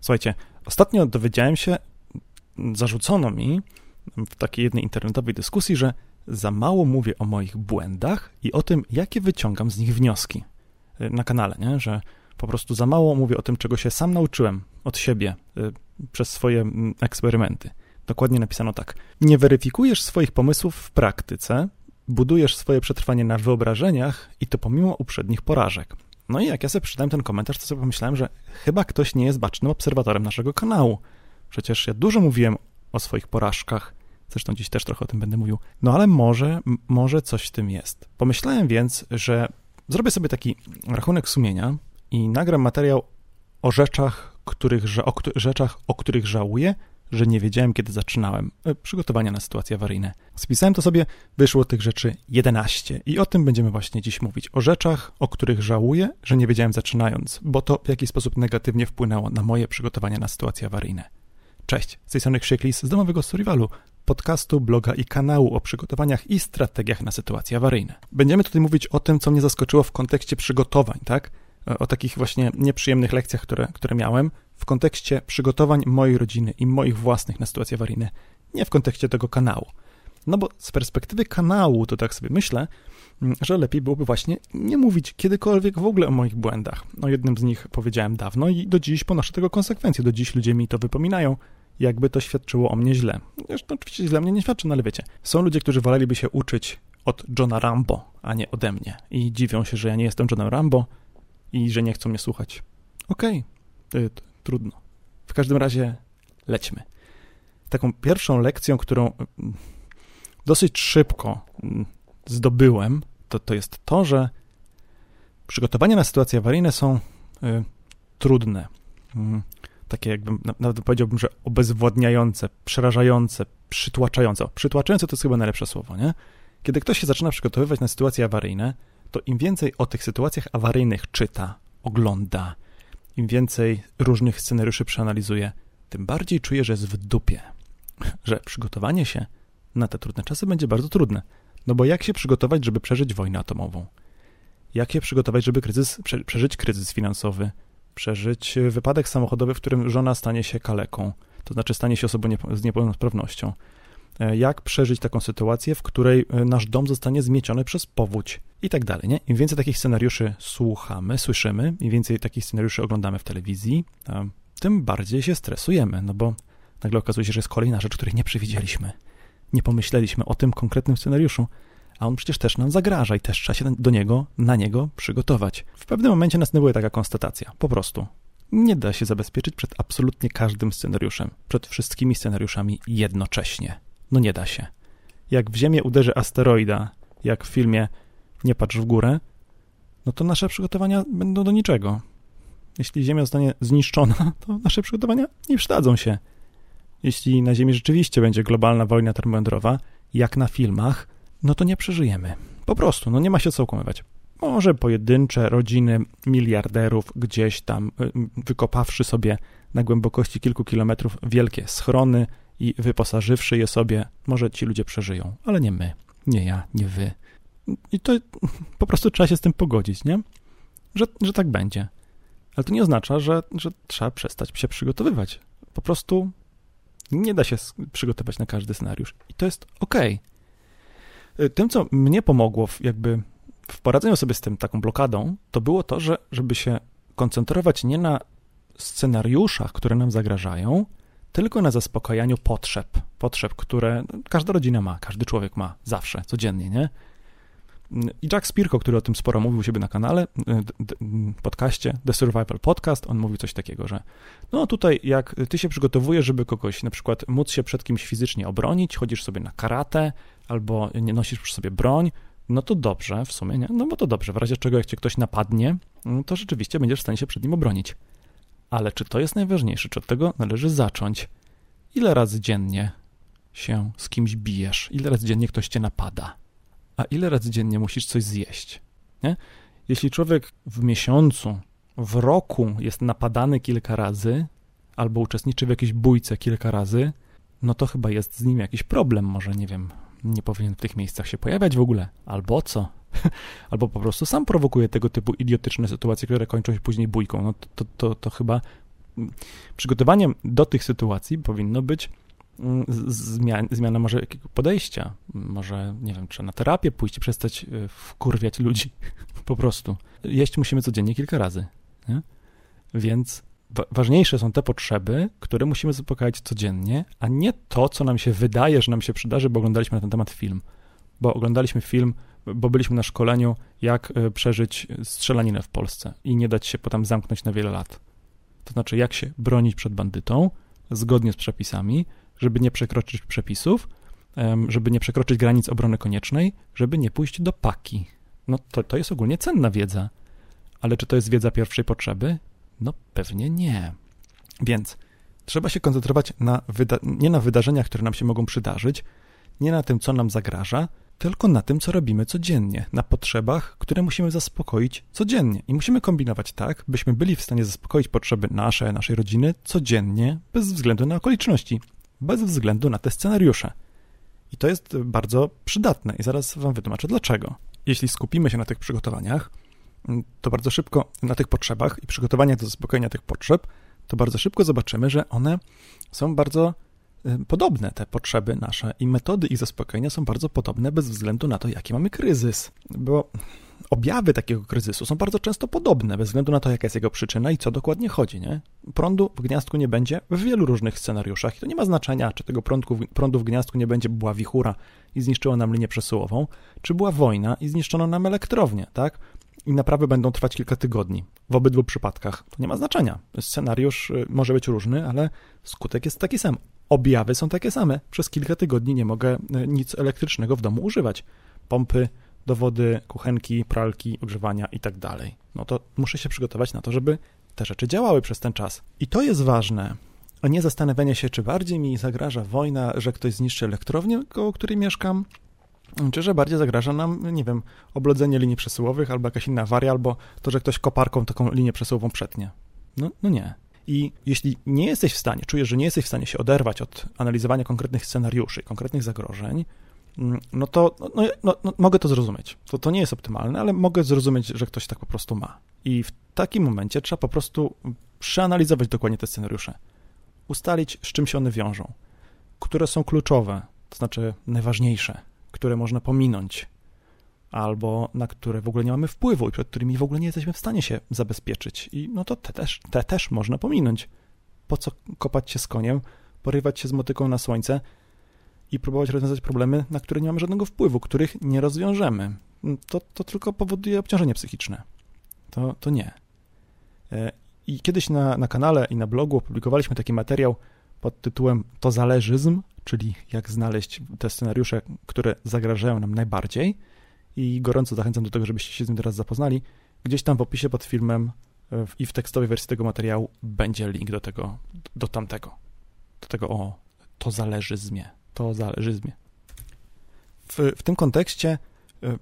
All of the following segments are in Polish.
Słuchajcie, ostatnio dowiedziałem się, zarzucono mi w takiej jednej internetowej dyskusji, że za mało mówię o moich błędach i o tym, jakie wyciągam z nich wnioski y, na kanale, nie? że po prostu za mało mówię o tym, czego się sam nauczyłem od siebie y, przez swoje mm, eksperymenty. Dokładnie napisano tak. Nie weryfikujesz swoich pomysłów w praktyce, budujesz swoje przetrwanie na wyobrażeniach i to pomimo uprzednich porażek. No i jak ja sobie przeczytałem ten komentarz, to sobie pomyślałem, że chyba ktoś nie jest bacznym obserwatorem naszego kanału. Przecież ja dużo mówiłem o swoich porażkach, zresztą dziś też trochę o tym będę mówił. No ale może, może coś w tym jest. Pomyślałem więc, że zrobię sobie taki rachunek sumienia i nagram materiał o rzeczach, których, o, rzeczach, o których żałuję, że nie wiedziałem, kiedy zaczynałem e, przygotowania na sytuacje awaryjne. Spisałem to sobie, wyszło tych rzeczy 11 i o tym będziemy właśnie dziś mówić. O rzeczach, o których żałuję, że nie wiedziałem zaczynając, bo to w jakiś sposób negatywnie wpłynęło na moje przygotowania na sytuacje awaryjne. Cześć, z tej strony Krzyklis z domowego Storywalu, podcastu, bloga i kanału o przygotowaniach i strategiach na sytuacje awaryjne. Będziemy tutaj mówić o tym, co mnie zaskoczyło w kontekście przygotowań, tak? O takich właśnie nieprzyjemnych lekcjach, które, które miałem, w kontekście przygotowań mojej rodziny i moich własnych na sytuacje awaryjne, nie w kontekście tego kanału. No bo z perspektywy kanału, to tak sobie myślę, mm, że lepiej byłoby właśnie nie mówić kiedykolwiek w ogóle o moich błędach. O jednym z nich powiedziałem dawno i do dziś ponoszę tego konsekwencje. Do dziś ludzie mi to wypominają, jakby to świadczyło o mnie źle. Zresztą oczywiście źle mnie nie świadczy, no ale wiecie. Są ludzie, którzy woleliby się uczyć od Johna Rambo, a nie ode mnie. I dziwią się, że ja nie jestem Johnem Rambo i że nie chcą mnie słuchać. Okej, okay trudno. W każdym razie lećmy. Taką pierwszą lekcją, którą mm, dosyć szybko mm, zdobyłem, to, to jest to, że przygotowania na sytuacje awaryjne są y, trudne. Y, takie jakbym, nawet powiedziałbym, że obezwładniające, przerażające, przytłaczające. Przytłaczające to jest chyba najlepsze słowo, nie? Kiedy ktoś się zaczyna przygotowywać na sytuacje awaryjne, to im więcej o tych sytuacjach awaryjnych czyta, ogląda, im więcej różnych scenariuszy przeanalizuję, tym bardziej czuję, że jest w dupie. Że przygotowanie się na te trudne czasy będzie bardzo trudne. No bo jak się przygotować, żeby przeżyć wojnę atomową? Jak się przygotować, żeby kryzys, prze, przeżyć kryzys finansowy? Przeżyć wypadek samochodowy, w którym żona stanie się kaleką, to znaczy stanie się osobą nie, z niepełnosprawnością? E, jak przeżyć taką sytuację, w której e, nasz dom zostanie zmieciony przez powódź i tak dalej. Nie? Im więcej takich scenariuszy słuchamy, słyszymy, im więcej takich scenariuszy oglądamy w telewizji, tym bardziej się stresujemy, no bo nagle okazuje się, że jest kolejna rzecz, której nie przewidzieliśmy. Nie pomyśleliśmy o tym konkretnym scenariuszu, a on przecież też nam zagraża i też trzeba się do niego, na niego przygotować. W pewnym momencie następuje taka konstatacja, po prostu. Nie da się zabezpieczyć przed absolutnie każdym scenariuszem, przed wszystkimi scenariuszami jednocześnie. No nie da się. Jak w Ziemię uderzy asteroida, jak w filmie Nie patrz w górę, no to nasze przygotowania będą do niczego. Jeśli Ziemia zostanie zniszczona, to nasze przygotowania nie przydadzą się. Jeśli na Ziemi rzeczywiście będzie globalna wojna termojądrowa, jak na filmach, no to nie przeżyjemy. Po prostu, no nie ma się co okłamywać. Może pojedyncze rodziny miliarderów gdzieś tam, y, wykopawszy sobie na głębokości kilku kilometrów wielkie schrony, i wyposażywszy je sobie, może ci ludzie przeżyją, ale nie my, nie ja, nie wy. I to po prostu trzeba się z tym pogodzić, nie? Że, że tak będzie. Ale to nie oznacza, że, że trzeba przestać się przygotowywać. Po prostu nie da się przygotować na każdy scenariusz. I to jest ok. Tym, co mnie pomogło w, jakby w poradzeniu sobie z tym taką blokadą, to było to, że żeby się koncentrować nie na scenariuszach, które nam zagrażają, tylko na zaspokajaniu potrzeb. Potrzeb, które każda rodzina ma, każdy człowiek ma zawsze, codziennie, nie? I Jack Spirko, który o tym sporo mówił u siebie na kanale, podcaście The Survival Podcast, on mówił coś takiego, że no tutaj jak ty się przygotowujesz, żeby kogoś na przykład móc się przed kimś fizycznie obronić, chodzisz sobie na karate albo nie nosisz przy sobie broń, no to dobrze w sumie, nie? No bo to dobrze, w razie czego jak cię ktoś napadnie, no to rzeczywiście będziesz w stanie się przed nim obronić. Ale czy to jest najważniejsze? Czy od tego należy zacząć? Ile razy dziennie się z kimś bijesz? Ile razy dziennie ktoś cię napada? A ile razy dziennie musisz coś zjeść? Nie? Jeśli człowiek w miesiącu, w roku jest napadany kilka razy, albo uczestniczy w jakiejś bójce kilka razy, no to chyba jest z nim jakiś problem. Może, nie wiem, nie powinien w tych miejscach się pojawiać w ogóle. Albo co? albo po prostu sam prowokuje tego typu idiotyczne sytuacje, które kończą się później bójką. No to, to, to chyba przygotowaniem do tych sytuacji powinno być mm, zmian, zmiana może jakiego podejścia, może, nie wiem, czy na terapię pójść i przestać y, wkurwiać ludzi, po prostu. Jeść musimy codziennie kilka razy, nie? Więc ważniejsze są te potrzeby, które musimy zaspokajać codziennie, a nie to, co nam się wydaje, że nam się przydarzy, bo oglądaliśmy na ten temat film. Bo oglądaliśmy film, bo byliśmy na szkoleniu, jak e, przeżyć strzelaninę w Polsce i nie dać się potem zamknąć na wiele lat. To znaczy, jak się bronić przed bandytą, zgodnie z przepisami, żeby nie przekroczyć przepisów, żeby nie przekroczyć granic obrony koniecznej, żeby nie pójść do paki. No to, to jest ogólnie cenna wiedza. Ale czy to jest wiedza pierwszej potrzeby? No pewnie nie. Więc trzeba się koncentrować na nie na wydarzeniach, które nam się mogą przydarzyć, nie na tym, co nam zagraża, tylko na tym, co robimy codziennie, na potrzebach, które musimy zaspokoić codziennie. I musimy kombinować tak, byśmy byli w stanie zaspokoić potrzeby nasze, naszej rodziny codziennie, bez względu na okoliczności, bez względu na te scenariusze. I to jest bardzo przydatne i zaraz Wam wytłumaczę dlaczego. Jeśli skupimy się na tych przygotowaniach, to bardzo szybko na tych potrzebach i przygotowaniach do zaspokojenia tych potrzeb, to bardzo szybko zobaczymy, że one są bardzo y, podobne, te potrzeby nasze i metody ich zaspokojenia są bardzo podobne bez względu na to, jaki mamy kryzys. Bo objawy takiego kryzysu są bardzo często podobne, bez względu na to, jaka jest jego przyczyna i co dokładnie chodzi. Nie? Prądu w gniazdku nie będzie w wielu różnych scenariuszach i to nie ma znaczenia, czy tego prądku, prądu w gniazdku nie będzie, była wichura i zniszczyła nam linię przesyłową, czy była wojna i zniszczono nam elektrownię, tak? I naprawy będą trwać kilka tygodni. W obydwu przypadkach to nie ma znaczenia. Scenariusz y, może być różny, ale skutek jest taki sam. Objawy są takie same. Przez kilka tygodni nie mogę y, nic elektrycznego w domu używać. Pompy do wody, kuchenki, pralki, ogrzewania i tak. No to muszę się przygotować na to, żeby te rzeczy działały przez ten czas. I to jest ważne, a nie zastanawianie się, czy bardziej mi zagraża wojna, że ktoś zniszczy elektrownię, koło której mieszkam, czy że bardziej zagraża nam, nie wiem, oblodzenie linii przesyłowych albo jakaś inna awaria, albo to, że ktoś koparką taką linię przesyłową przetnie. No, no nie. I jeśli nie jesteś w stanie, czujesz, że nie jesteś w stanie się oderwać od analizowania konkretnych scenariuszy, konkretnych zagrożeń, mm, no to no, no, no, no, mogę to zrozumieć. To, to nie jest optymalne, ale mogę zrozumieć, że ktoś tak po prostu ma. I w takim momencie trzeba po prostu przeanalizować dokładnie te scenariusze, ustalić, z czym się one wiążą, które są kluczowe, to znaczy najważniejsze, które można pominąć, albo na które w ogóle nie mamy wpływu i przed którymi w ogóle nie jesteśmy w stanie się zabezpieczyć. I no to te też, te też można pominąć. Po co kopać się z koniem, porywać się z motyką na słońce i próbować rozwiązać problemy, na które nie mamy żadnego wpływu, których nie rozwiążemy. To, to tylko powoduje obciążenie psychiczne. To, to nie. E, I kiedyś na, na kanale i na blogu opublikowaliśmy taki materiał pod tytułem To zależyzm, czyli jak znaleźć te scenariusze, które zagrażają nam najbardziej. I gorąco zachęcam do tego, żebyście się z nim teraz zapoznali. Gdzieś tam w opisie pod filmem i w tekstowej wersji tego materiału będzie link do tego, do tamtego. Do tego, o, to zależyzmie. To zależyzmie. W, w tym kontekście y,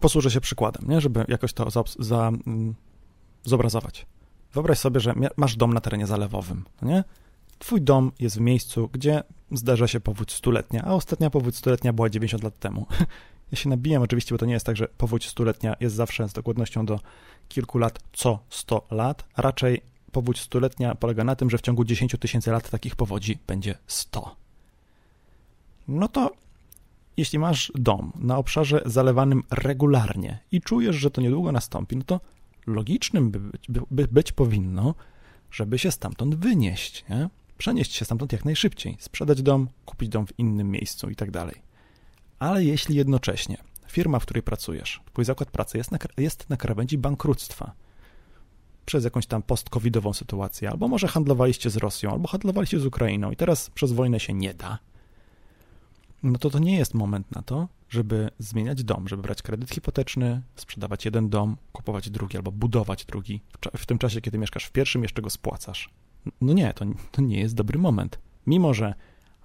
posłużę się przykładem, nie? żeby jakoś to za, za, mm, zobrazować. Wyobraź sobie, że masz dom na terenie zalewowym, nie? Twój dom jest w miejscu, gdzie zdarza się powódź stuletnia, a ostatnia powódź stuletnia była 90 lat temu. Ja się nabijam oczywiście, bo to nie jest tak, że powódź stuletnia jest zawsze z dokładnością do kilku lat co 100 lat, raczej powódź stuletnia polega na tym, że w ciągu 10 tysięcy lat takich powodzi będzie 100. No to jeśli masz dom na obszarze zalewanym regularnie i czujesz, że to niedługo nastąpi, no to logicznym by być, by, by być powinno, żeby się stamtąd wynieść, nie? Przenieść się stamtąd jak najszybciej, sprzedać dom, kupić dom w innym miejscu i tak. Ale jeśli jednocześnie firma, w której pracujesz, twój zakład pracy jest na, jest na krawędzi bankructwa przez jakąś tam post-covidową sytuację, albo może handlowaliście z Rosją, albo handlowaliście z Ukrainą i teraz przez wojnę się nie da, no to to nie jest moment na to, żeby zmieniać dom, żeby brać kredyt hipoteczny, sprzedawać jeden dom, kupować drugi albo budować drugi. W tym czasie, kiedy mieszkasz w pierwszym, jeszcze go spłacasz. No nie, to, to nie jest dobry moment. Mimo, że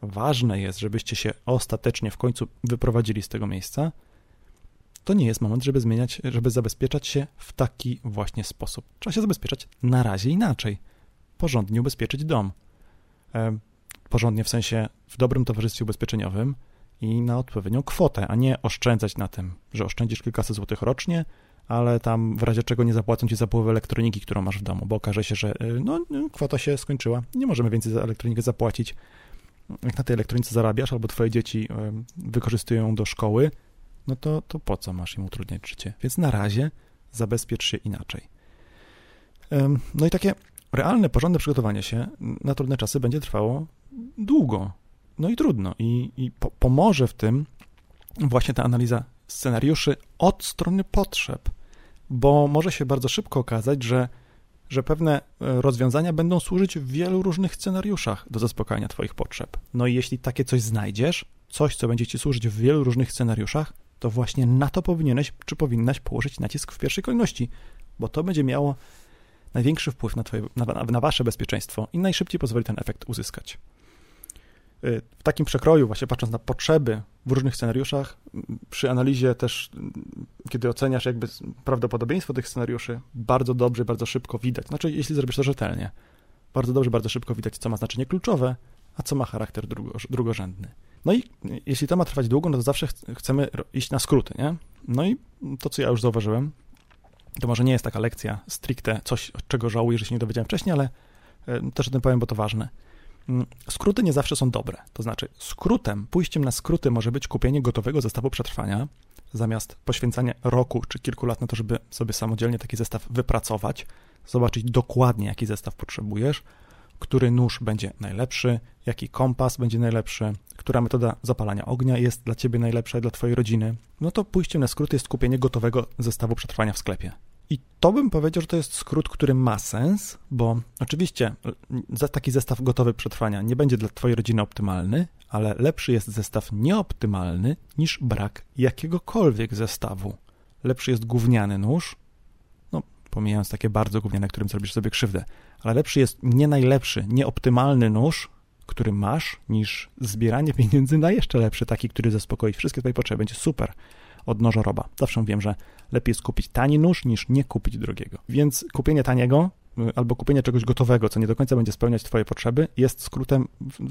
ważne jest, żebyście się ostatecznie w końcu wyprowadzili z tego miejsca, to nie jest moment, żeby zmieniać, żeby zabezpieczać się w taki właśnie sposób. Trzeba się zabezpieczać na razie inaczej. Porządnie ubezpieczyć dom. E, porządnie w sensie w dobrym towarzystwie ubezpieczeniowym i na odpowiednią kwotę, a nie oszczędzać na tym, że oszczędzisz kilkaset złotych rocznie, ale tam w razie czego nie zapłacą ci za połowę elektroniki, którą masz w domu, bo okaże się, że y, no, no, kwota się skończyła, nie możemy więcej za elektronikę zapłacić. Jak na tej elektronice zarabiasz, albo twoje dzieci y, wykorzystują ją do szkoły, no to, to po co masz im utrudniać życie? Więc na razie zabezpiecz się inaczej. No i takie realne, porządne przygotowanie się na trudne czasy będzie trwało długo, no i trudno. I, i po, pomoże w tym właśnie ta analiza scenariuszy od strony potrzeb, bo może się bardzo szybko okazać, że, że pewne e, rozwiązania będą służyć w wielu różnych scenariuszach do zaspokajania Twoich potrzeb. No i jeśli takie coś znajdziesz, coś, co będzie Ci służyć w wielu różnych scenariuszach, to właśnie na to powinieneś czy powinnaś położyć nacisk w pierwszej kolejności, bo to będzie miało największy wpływ na, twoje, na, na wasze bezpieczeństwo i najszybciej pozwoli ten efekt uzyskać. Y, w takim przekroju, właśnie patrząc na potrzeby w różnych scenariuszach, przy analizie też, kiedy oceniasz jakby prawdopodobieństwo tych scenariuszy, bardzo dobrze, bardzo szybko widać, znaczy jeśli zrobisz to rzetelnie, bardzo dobrze, bardzo szybko widać, co ma znaczenie kluczowe, a co ma charakter drugo, drugorzędny. No i jeśli to ma trwać długo, no to zawsze chcemy iść na skróty, nie? No i to, co ja już zauważyłem, to może nie jest taka lekcja stricte coś, czego żałuję, że się nie dowiedziałem wcześniej, ale e, też o tym powiem, bo to ważne. Mm, skróty nie zawsze są dobre. To znaczy, skrótem, pójściem na skróty może być kupienie gotowego zestawu przetrwania, zamiast poświęcania roku czy kilku lat na to, żeby sobie samodzielnie taki zestaw wypracować, zobaczyć dokładnie, jaki zestaw potrzebujesz, który nóż będzie najlepszy, jaki kompas będzie najlepszy, która metoda zapalania ognia jest dla ciebie najlepsza i dla twojej rodziny, no to pójściem na skrót jest kupienie gotowego zestawu przetrwania w sklepie. I to bym powiedział, że to jest skrót, który ma sens, bo oczywiście taki zestaw gotowy przetrwania nie będzie dla Twojej rodziny optymalny, ale lepszy jest zestaw nieoptymalny niż brak jakiegokolwiek zestawu. Lepszy jest gówniany nóż, no pomijając takie bardzo gówniane, którym zrobisz sobie krzywdę, ale lepszy jest nie najlepszy, nieoptymalny nóż, który masz, niż zbieranie pieniędzy na jeszcze lepszy, taki, który zaspokoi wszystkie Twoje potrzeby. Będzie super od nożoroba. Zawsze wiem, że lepiej jest kupić tani nóż niż nie kupić drogiego. Więc kupienie taniego y, albo kupienie czegoś gotowego, co nie do końca będzie spełniać Twoje potrzeby, jest skrótem,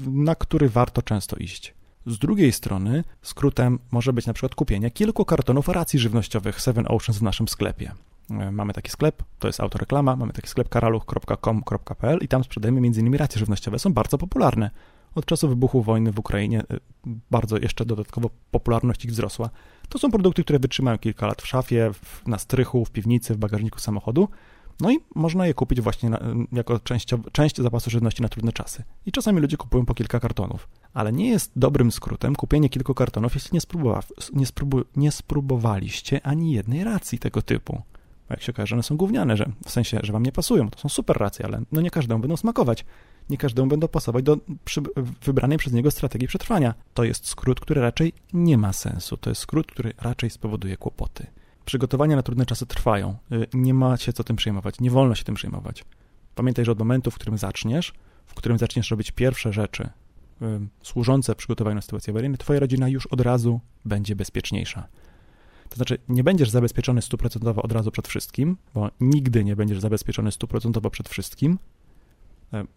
na który warto często iść. Z drugiej strony, skrótem może być na przykład kupienie kilku kartonów racji żywnościowych Seven Oceans w naszym sklepie. Y, mamy taki sklep, to jest autoreklama, mamy taki sklep karaluch.com.pl i tam sprzedajemy m.in. racje żywnościowe, są bardzo popularne. Od czasu wybuchu wojny w Ukrainie y, bardzo jeszcze dodatkowo popularność ich wzrosła. To są produkty, które wytrzymają kilka lat w szafie, na strychu, w piwnicy, w bagażniku samochodu. No i można je kupić właśnie na, jako część, część zapasu żywności na trudne czasy. I czasami ludzie kupują po kilka kartonów. Ale nie jest dobrym skrótem kupienie kilku kartonów, jeśli nie, spróbowa, nie, spróbu, nie spróbowaliście ani jednej racji tego typu. Bo jak się okaże, one są gówniane, że w sensie, że wam nie pasują. To są super racje, ale no nie każdemu będą smakować nie każdemu będą pasować do wybranej przez niego strategii przetrwania. To jest skrót, który raczej nie ma sensu. To jest skrót, który raczej spowoduje kłopoty. Przygotowania na trudne czasy trwają. Y, nie ma się co tym przejmować. Nie wolno się tym przejmować. Pamiętaj, że od momentu, w którym zaczniesz, w którym zaczniesz robić pierwsze rzeczy y, służące przygotowaniu na sytuację awaryjną, twoja rodzina już od razu będzie bezpieczniejsza. To znaczy, nie będziesz zabezpieczony stuprocentowo od razu przed wszystkim, bo nigdy nie będziesz zabezpieczony stuprocentowo przed wszystkim,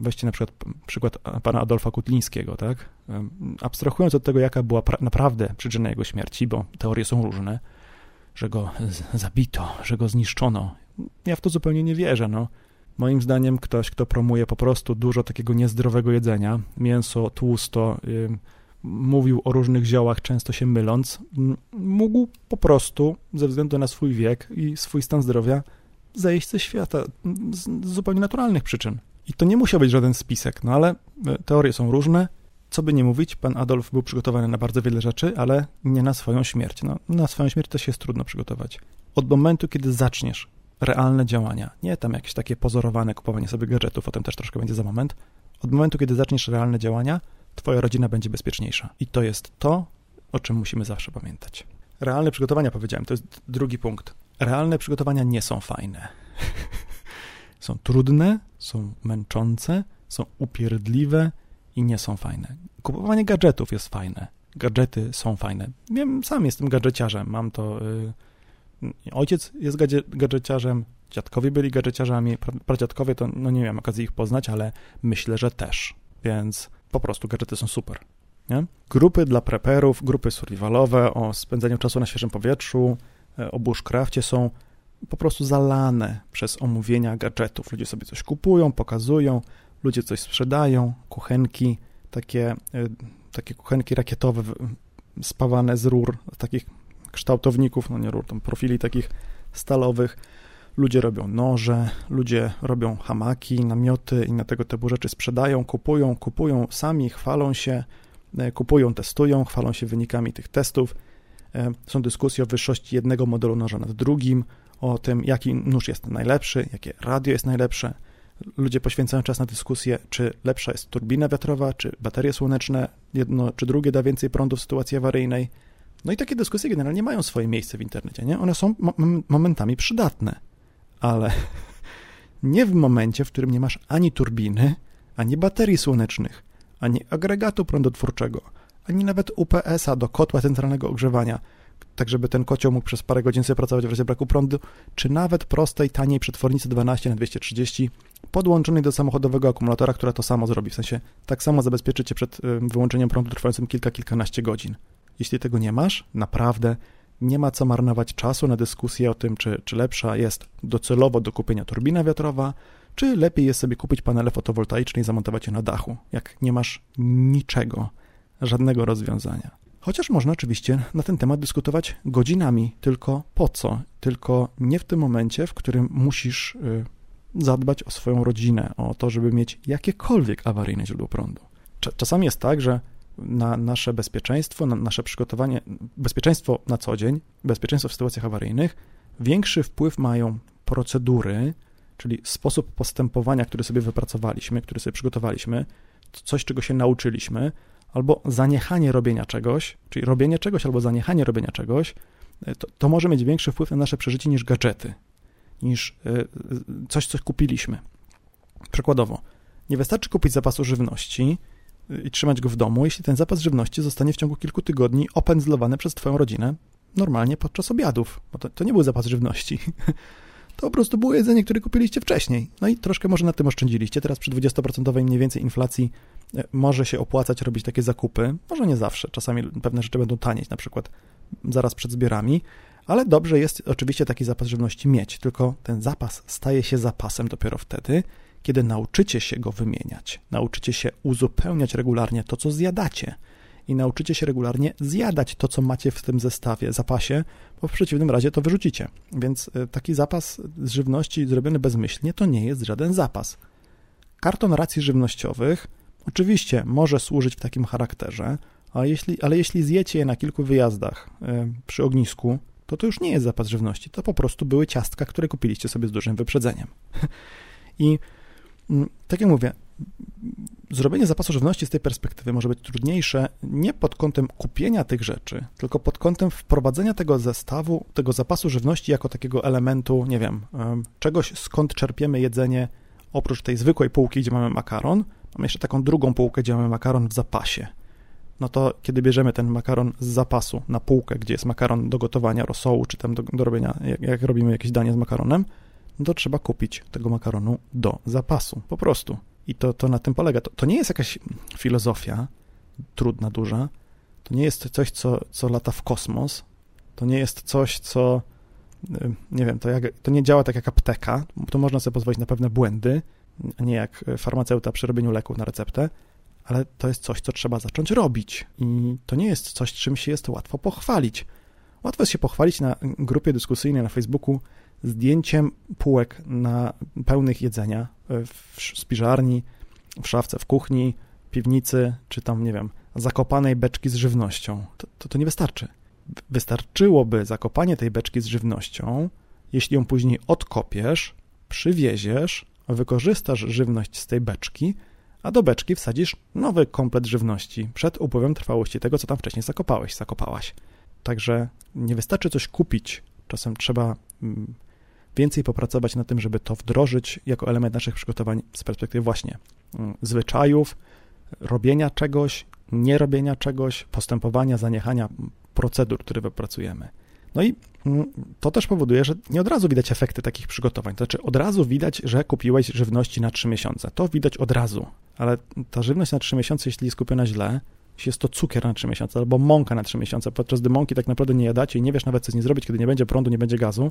weźcie na przykład przykład pana Adolfa Kutlińskiego, tak? E, abstrahując od tego, jaka była naprawdę przyczyna jego śmierci, bo teorie są różne, że go zabito, że go zniszczono. Ja w to zupełnie nie wierzę, no. Moim zdaniem ktoś, kto promuje po prostu dużo takiego niezdrowego jedzenia, mięso, tłusto, yy, mówił o różnych ziołach, często się myląc, mógł po prostu, ze względu na swój wiek i swój stan zdrowia, zejść ze świata z zupełnie naturalnych przyczyn. I to nie musiał być żaden spisek, no ale e, teorie są różne. Co by nie mówić, pan Adolf był przygotowany na bardzo wiele rzeczy, ale nie na swoją śmierć. No, na swoją śmierć też jest trudno przygotować. Od momentu, kiedy zaczniesz realne działania, nie tam jakieś takie pozorowane kupowanie sobie gadżetów, o tym też troszkę będzie za moment, od momentu, kiedy zaczniesz realne działania, twoja rodzina będzie bezpieczniejsza. I to jest to, o czym musimy zawsze pamiętać. Realne przygotowania, powiedziałem, to jest drugi punkt. Realne przygotowania nie są fajne. Są trudne, są męczące, są upierdliwe i nie są fajne. Kupowanie gadżetów jest fajne. Gadżety są fajne. Wiem, sam jestem gadżeciarzem. Mam to. Yy, ojciec jest gadżeciarzem, dziadkowie byli gadżeciarzami, pradziadkowie to no nie miałem okazji ich poznać, ale myślę, że też. Więc po prostu gadżety są super. Nie? Grupy dla preperów, grupy survivalowe o spędzaniu czasu na świeżym powietrzu, e, o bushcrafcie są po prostu zalane przez omówienia gadżetów. Ludzie sobie coś kupują, pokazują, ludzie coś sprzedają, kuchenki, takie, y, takie kuchenki rakietowe spawane z rur, takich kształtowników, no nie rur, tam profili takich stalowych. Ludzie robią noże, ludzie robią hamaki, namioty i na tego typu rzeczy sprzedają, kupują, kupują sami, chwalą się, e, kupują, testują, chwalą się wynikami tych testów. E, są dyskusje o wyższości jednego modelu noża nad drugim, o tym, jaki nóż jest najlepszy, jakie radio jest najlepsze. Ludzie poświęcają czas na dyskusję, czy lepsza jest turbina wiatrowa, czy baterie słoneczne, jedno czy drugie da więcej prądu w sytuacji awaryjnej. No i takie dyskusje generalnie mają swoje miejsce w internecie, nie? One są momentami przydatne, ale nie w momencie, w którym nie masz ani turbiny, ani baterii słonecznych, ani agregatu prądotwórczego, ani nawet UPS-a do kotła centralnego ogrzewania, tak żeby ten kocioł mógł przez parę godzin sobie pracować w razie braku prądu, czy nawet prostej, taniej przetwornicy 12 na 230 podłączonej do samochodowego akumulatora, która to samo zrobi, w sensie tak samo zabezpieczycie przed wyłączeniem prądu trwającym kilka, kilkanaście godzin. Jeśli tego nie masz, naprawdę nie ma co marnować czasu na dyskusję o tym, czy, czy lepsza jest docelowo do kupienia turbina wiatrowa, czy lepiej jest sobie kupić panele fotowoltaiczne i zamontować je na dachu, jak nie masz niczego, żadnego rozwiązania. Chociaż można oczywiście na ten temat dyskutować godzinami, tylko po co? Tylko nie w tym momencie, w którym musisz y, zadbać o swoją rodzinę, o to, żeby mieć jakiekolwiek awaryjne źródło prądu. Czasami jest tak, że na nasze bezpieczeństwo, na nasze przygotowanie, bezpieczeństwo na co dzień, bezpieczeństwo w sytuacjach awaryjnych, większy wpływ mają procedury, czyli sposób postępowania, który sobie wypracowaliśmy, który sobie przygotowaliśmy, coś, czego się nauczyliśmy, albo zaniechanie robienia czegoś, czyli robienie czegoś albo zaniechanie robienia czegoś, to, to może mieć większy wpływ na nasze przeżycie niż gadżety, niż e, coś, co kupiliśmy. Przykładowo, nie wystarczy kupić zapasu żywności, i trzymać go w domu, jeśli ten zapas żywności zostanie w ciągu kilku tygodni opędzlowany przez Twoją rodzinę normalnie podczas obiadów. Bo to, to nie był zapas żywności. To po prostu było jedzenie, które kupiliście wcześniej. No i troszkę może na tym oszczędziliście. Teraz przy 20% mniej więcej inflacji e, może się opłacać robić takie zakupy. Może nie zawsze. Czasami pewne rzeczy będą tanieć, na przykład zaraz przed zbiorami. Ale dobrze jest oczywiście taki zapas żywności mieć, tylko ten zapas staje się zapasem dopiero wtedy, kiedy nauczycie się go wymieniać, nauczycie się uzupełniać regularnie to, co zjadacie i nauczycie się regularnie zjadać to, co macie w tym zestawie, zapasie, bo w przeciwnym razie to wyrzucicie. Więc e, taki zapas z żywności zrobiony bezmyślnie to nie jest żaden zapas. Karton racji żywnościowych oczywiście może służyć w takim charakterze, ale jeśli, ale jeśli zjecie je na kilku wyjazdach yy, przy ognisku, to to już nie jest zapas żywności, to po prostu były ciastka, które kupiliście sobie z dużym wyprzedzeniem. I Mm, tak jak mówię, zrobienie zapasu żywności z tej perspektywy może być trudniejsze nie pod kątem kupienia tych rzeczy, tylko pod kątem wprowadzenia tego zestawu, tego zapasu żywności jako takiego elementu, nie wiem, czegoś, skąd czerpiemy jedzenie oprócz tej zwykłej półki, gdzie mamy makaron, mamy jeszcze taką drugą półkę, gdzie mamy makaron w zapasie. No to kiedy bierzemy ten makaron z zapasu na półkę, gdzie jest makaron do gotowania rosołu, czy tam do, do robienia, jak, jak robimy jakieś danie z makaronem, no to trzeba kupić tego makaronu do zapasu, po prostu. I to, to na tym polega. To, to nie jest jakaś filozofia trudna, duża. To nie jest coś, co, co lata w kosmos. To nie jest coś, co y, nie wiem, to, jak, to nie działa tak jak apteka, to można sobie pozwolić na pewne błędy, a nie jak farmaceuta przy robieniu leków na receptę, ale to jest coś, co trzeba zacząć robić. I to nie jest coś, czym się jest łatwo pochwalić. Łatwo jest się pochwalić na grupie dyskusyjnej na Facebooku zdjęciem półek na pełnych jedzenia w spiżarni, w szafce, w kuchni, piwnicy, czy tam, nie wiem, zakopanej beczki z żywnością. To, to, to nie wystarczy. Wystarczyłoby zakopanie tej beczki z żywnością, jeśli ją później odkopiesz, przywieziesz, wykorzystasz żywność z tej beczki, a do beczki wsadzisz nowy komplet żywności przed upływem trwałości tego, co tam wcześniej zakopałeś, zakopałaś. Także nie wystarczy coś kupić, czasem trzeba mm, więcej popracować na tym, żeby to wdrożyć jako element naszych przygotowań z perspektywy właśnie mm, zwyczajów, robienia czegoś, nie robienia czegoś, postępowania, zaniechania procedur, które wypracujemy. No i mm, to też powoduje, że nie od razu widać efekty takich przygotowań. To znaczy, od razu widać, że kupiłeś żywności na 3 miesiące. To widać od razu, ale ta żywność na 3 miesiące, jeśli jest kupiona źle, jest to cukier na 3 miesiące albo mąka na 3 miesiące, podczas gdy mąki tak naprawdę nie jadacie i nie wiesz nawet, co z niej zrobić, kiedy nie będzie prądu, nie będzie gazu,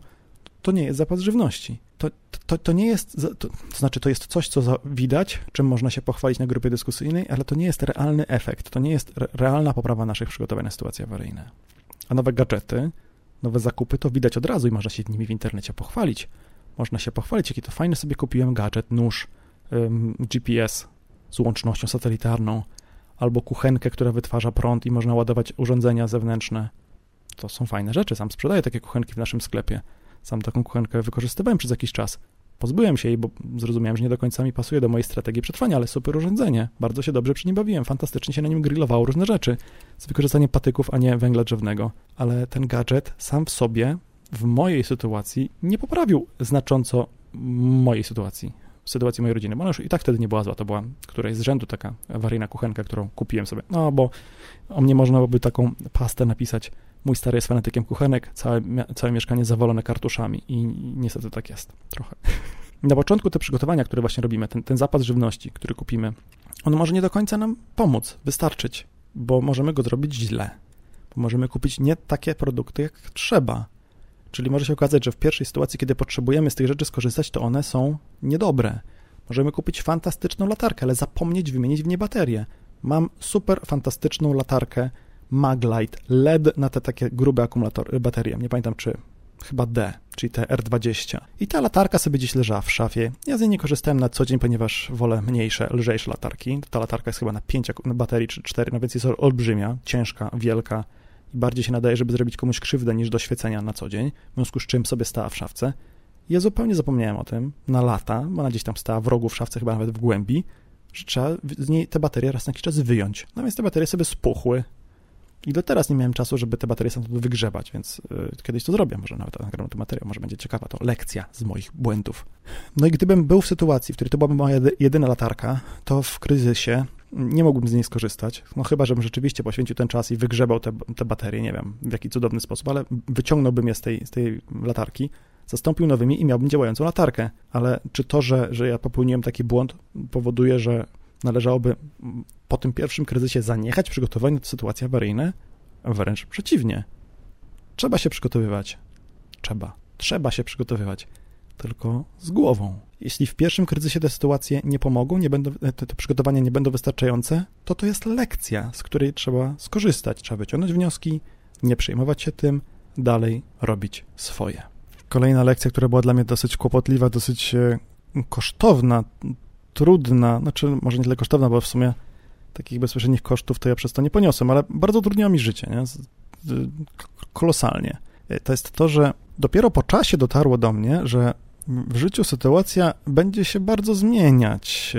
to nie jest zapas żywności. To, to, to nie jest, to, to znaczy to jest coś, co widać, czym można się pochwalić na grupie dyskusyjnej, ale to nie jest realny efekt, to nie jest re, realna poprawa naszych przygotowań na sytuacje awaryjne. A nowe gadżety, nowe zakupy, to widać od razu i można się nimi w internecie pochwalić. Można się pochwalić, jaki to fajny sobie kupiłem gadżet, nóż, ym, GPS z łącznością satelitarną, albo kuchenkę, która wytwarza prąd i można ładować urządzenia zewnętrzne. To są fajne rzeczy. Sam sprzedaję takie kuchenki w naszym sklepie. Sam taką kuchenkę wykorzystywałem przez jakiś czas. Pozbyłem się jej, bo zrozumiałem, że nie do końca mi pasuje do mojej strategii przetrwania, ale super urządzenie. Bardzo się dobrze przy nim bawiłem. Fantastycznie się na nim grillowało różne rzeczy. Z wykorzystaniem patyków, a nie węgla drzewnego. Ale ten gadżet sam w sobie, w mojej sytuacji, nie poprawił znacząco mojej sytuacji sytuacji mojej rodziny, bo ona już i tak wtedy nie była zła, to była któraś z rzędu taka awaryjna kuchenka, którą kupiłem sobie. No, bo o mnie można by taką pastę napisać, mój stary jest fanatykiem kuchenek, całe, całe mieszkanie zawalone kartuszami i niestety tak jest trochę. Na początku te przygotowania, które właśnie robimy, ten, ten zapas żywności, który kupimy, on może nie do końca nam pomóc, wystarczyć, bo możemy go zrobić źle. Bo możemy kupić nie takie produkty, jak trzeba. Czyli może się okazać, że w pierwszej sytuacji, kiedy potrzebujemy z tych rzeczy skorzystać, to one są niedobre. Możemy kupić fantastyczną latarkę, ale zapomnieć wymienić w nie baterię. Mam super fantastyczną latarkę Maglite LED na te takie grube akumulatory, baterie. Nie pamiętam czy chyba D, czyli te R20. I ta latarka sobie gdzieś leżała w szafie. Ja z niej nie korzystałem na co dzień, ponieważ wolę mniejsze, lżejsze latarki. Ta latarka jest chyba na 5 baterii czy 4, no więc jest olbrzymia, ciężka, wielka i bardziej się nadaje, żeby zrobić komuś krzywdę niż do świecenia na co dzień, w związku z czym sobie stała w szafce. Ja zupełnie zapomniałem o tym na lata, bo ona gdzieś tam stała w rogu w szafce, chyba nawet w głębi, że trzeba z niej te baterie raz na jakiś czas wyjąć. No więc te baterie sobie spuchły i do teraz nie miałem czasu, żeby te baterie stamtąd wygrzebać, więc yy, kiedyś to zrobię, może nawet nagram ten materiał, może będzie ciekawa to lekcja z moich błędów. No i gdybym był w sytuacji, w której to byłaby moja jedyna latarka, to w kryzysie nie mógłbym z niej skorzystać. No chyba, żebym rzeczywiście poświęcił ten czas i wygrzebał te, te baterie, nie wiem w jaki cudowny sposób, ale wyciągnąłbym je z tej, z tej latarki, zastąpił nowymi i miałbym działającą latarkę. Ale czy to, że, że ja popełniłem taki błąd, powoduje, że należałoby po tym pierwszym kryzysie zaniechać przygotowania do sytuacji awaryjnej? Wręcz przeciwnie. Trzeba się przygotowywać. Trzeba. Trzeba się przygotowywać. Tylko z głową. Jeśli w pierwszym kryzysie te sytuacje nie pomogą, nie będą, te, te przygotowania nie będą wystarczające, to to jest lekcja, z której trzeba skorzystać. Trzeba wyciągnąć wnioski, nie przejmować się tym, dalej robić swoje. Kolejna lekcja, która była dla mnie dosyć kłopotliwa, dosyć e, kosztowna, trudna, znaczy może nie tyle kosztowna, bo w sumie takich bezpośrednich kosztów to ja przez to nie poniosłem, ale bardzo utrudniła mi życie, nie? kolosalnie. E, to jest to, że dopiero po czasie dotarło do mnie, że w życiu sytuacja będzie się bardzo zmieniać.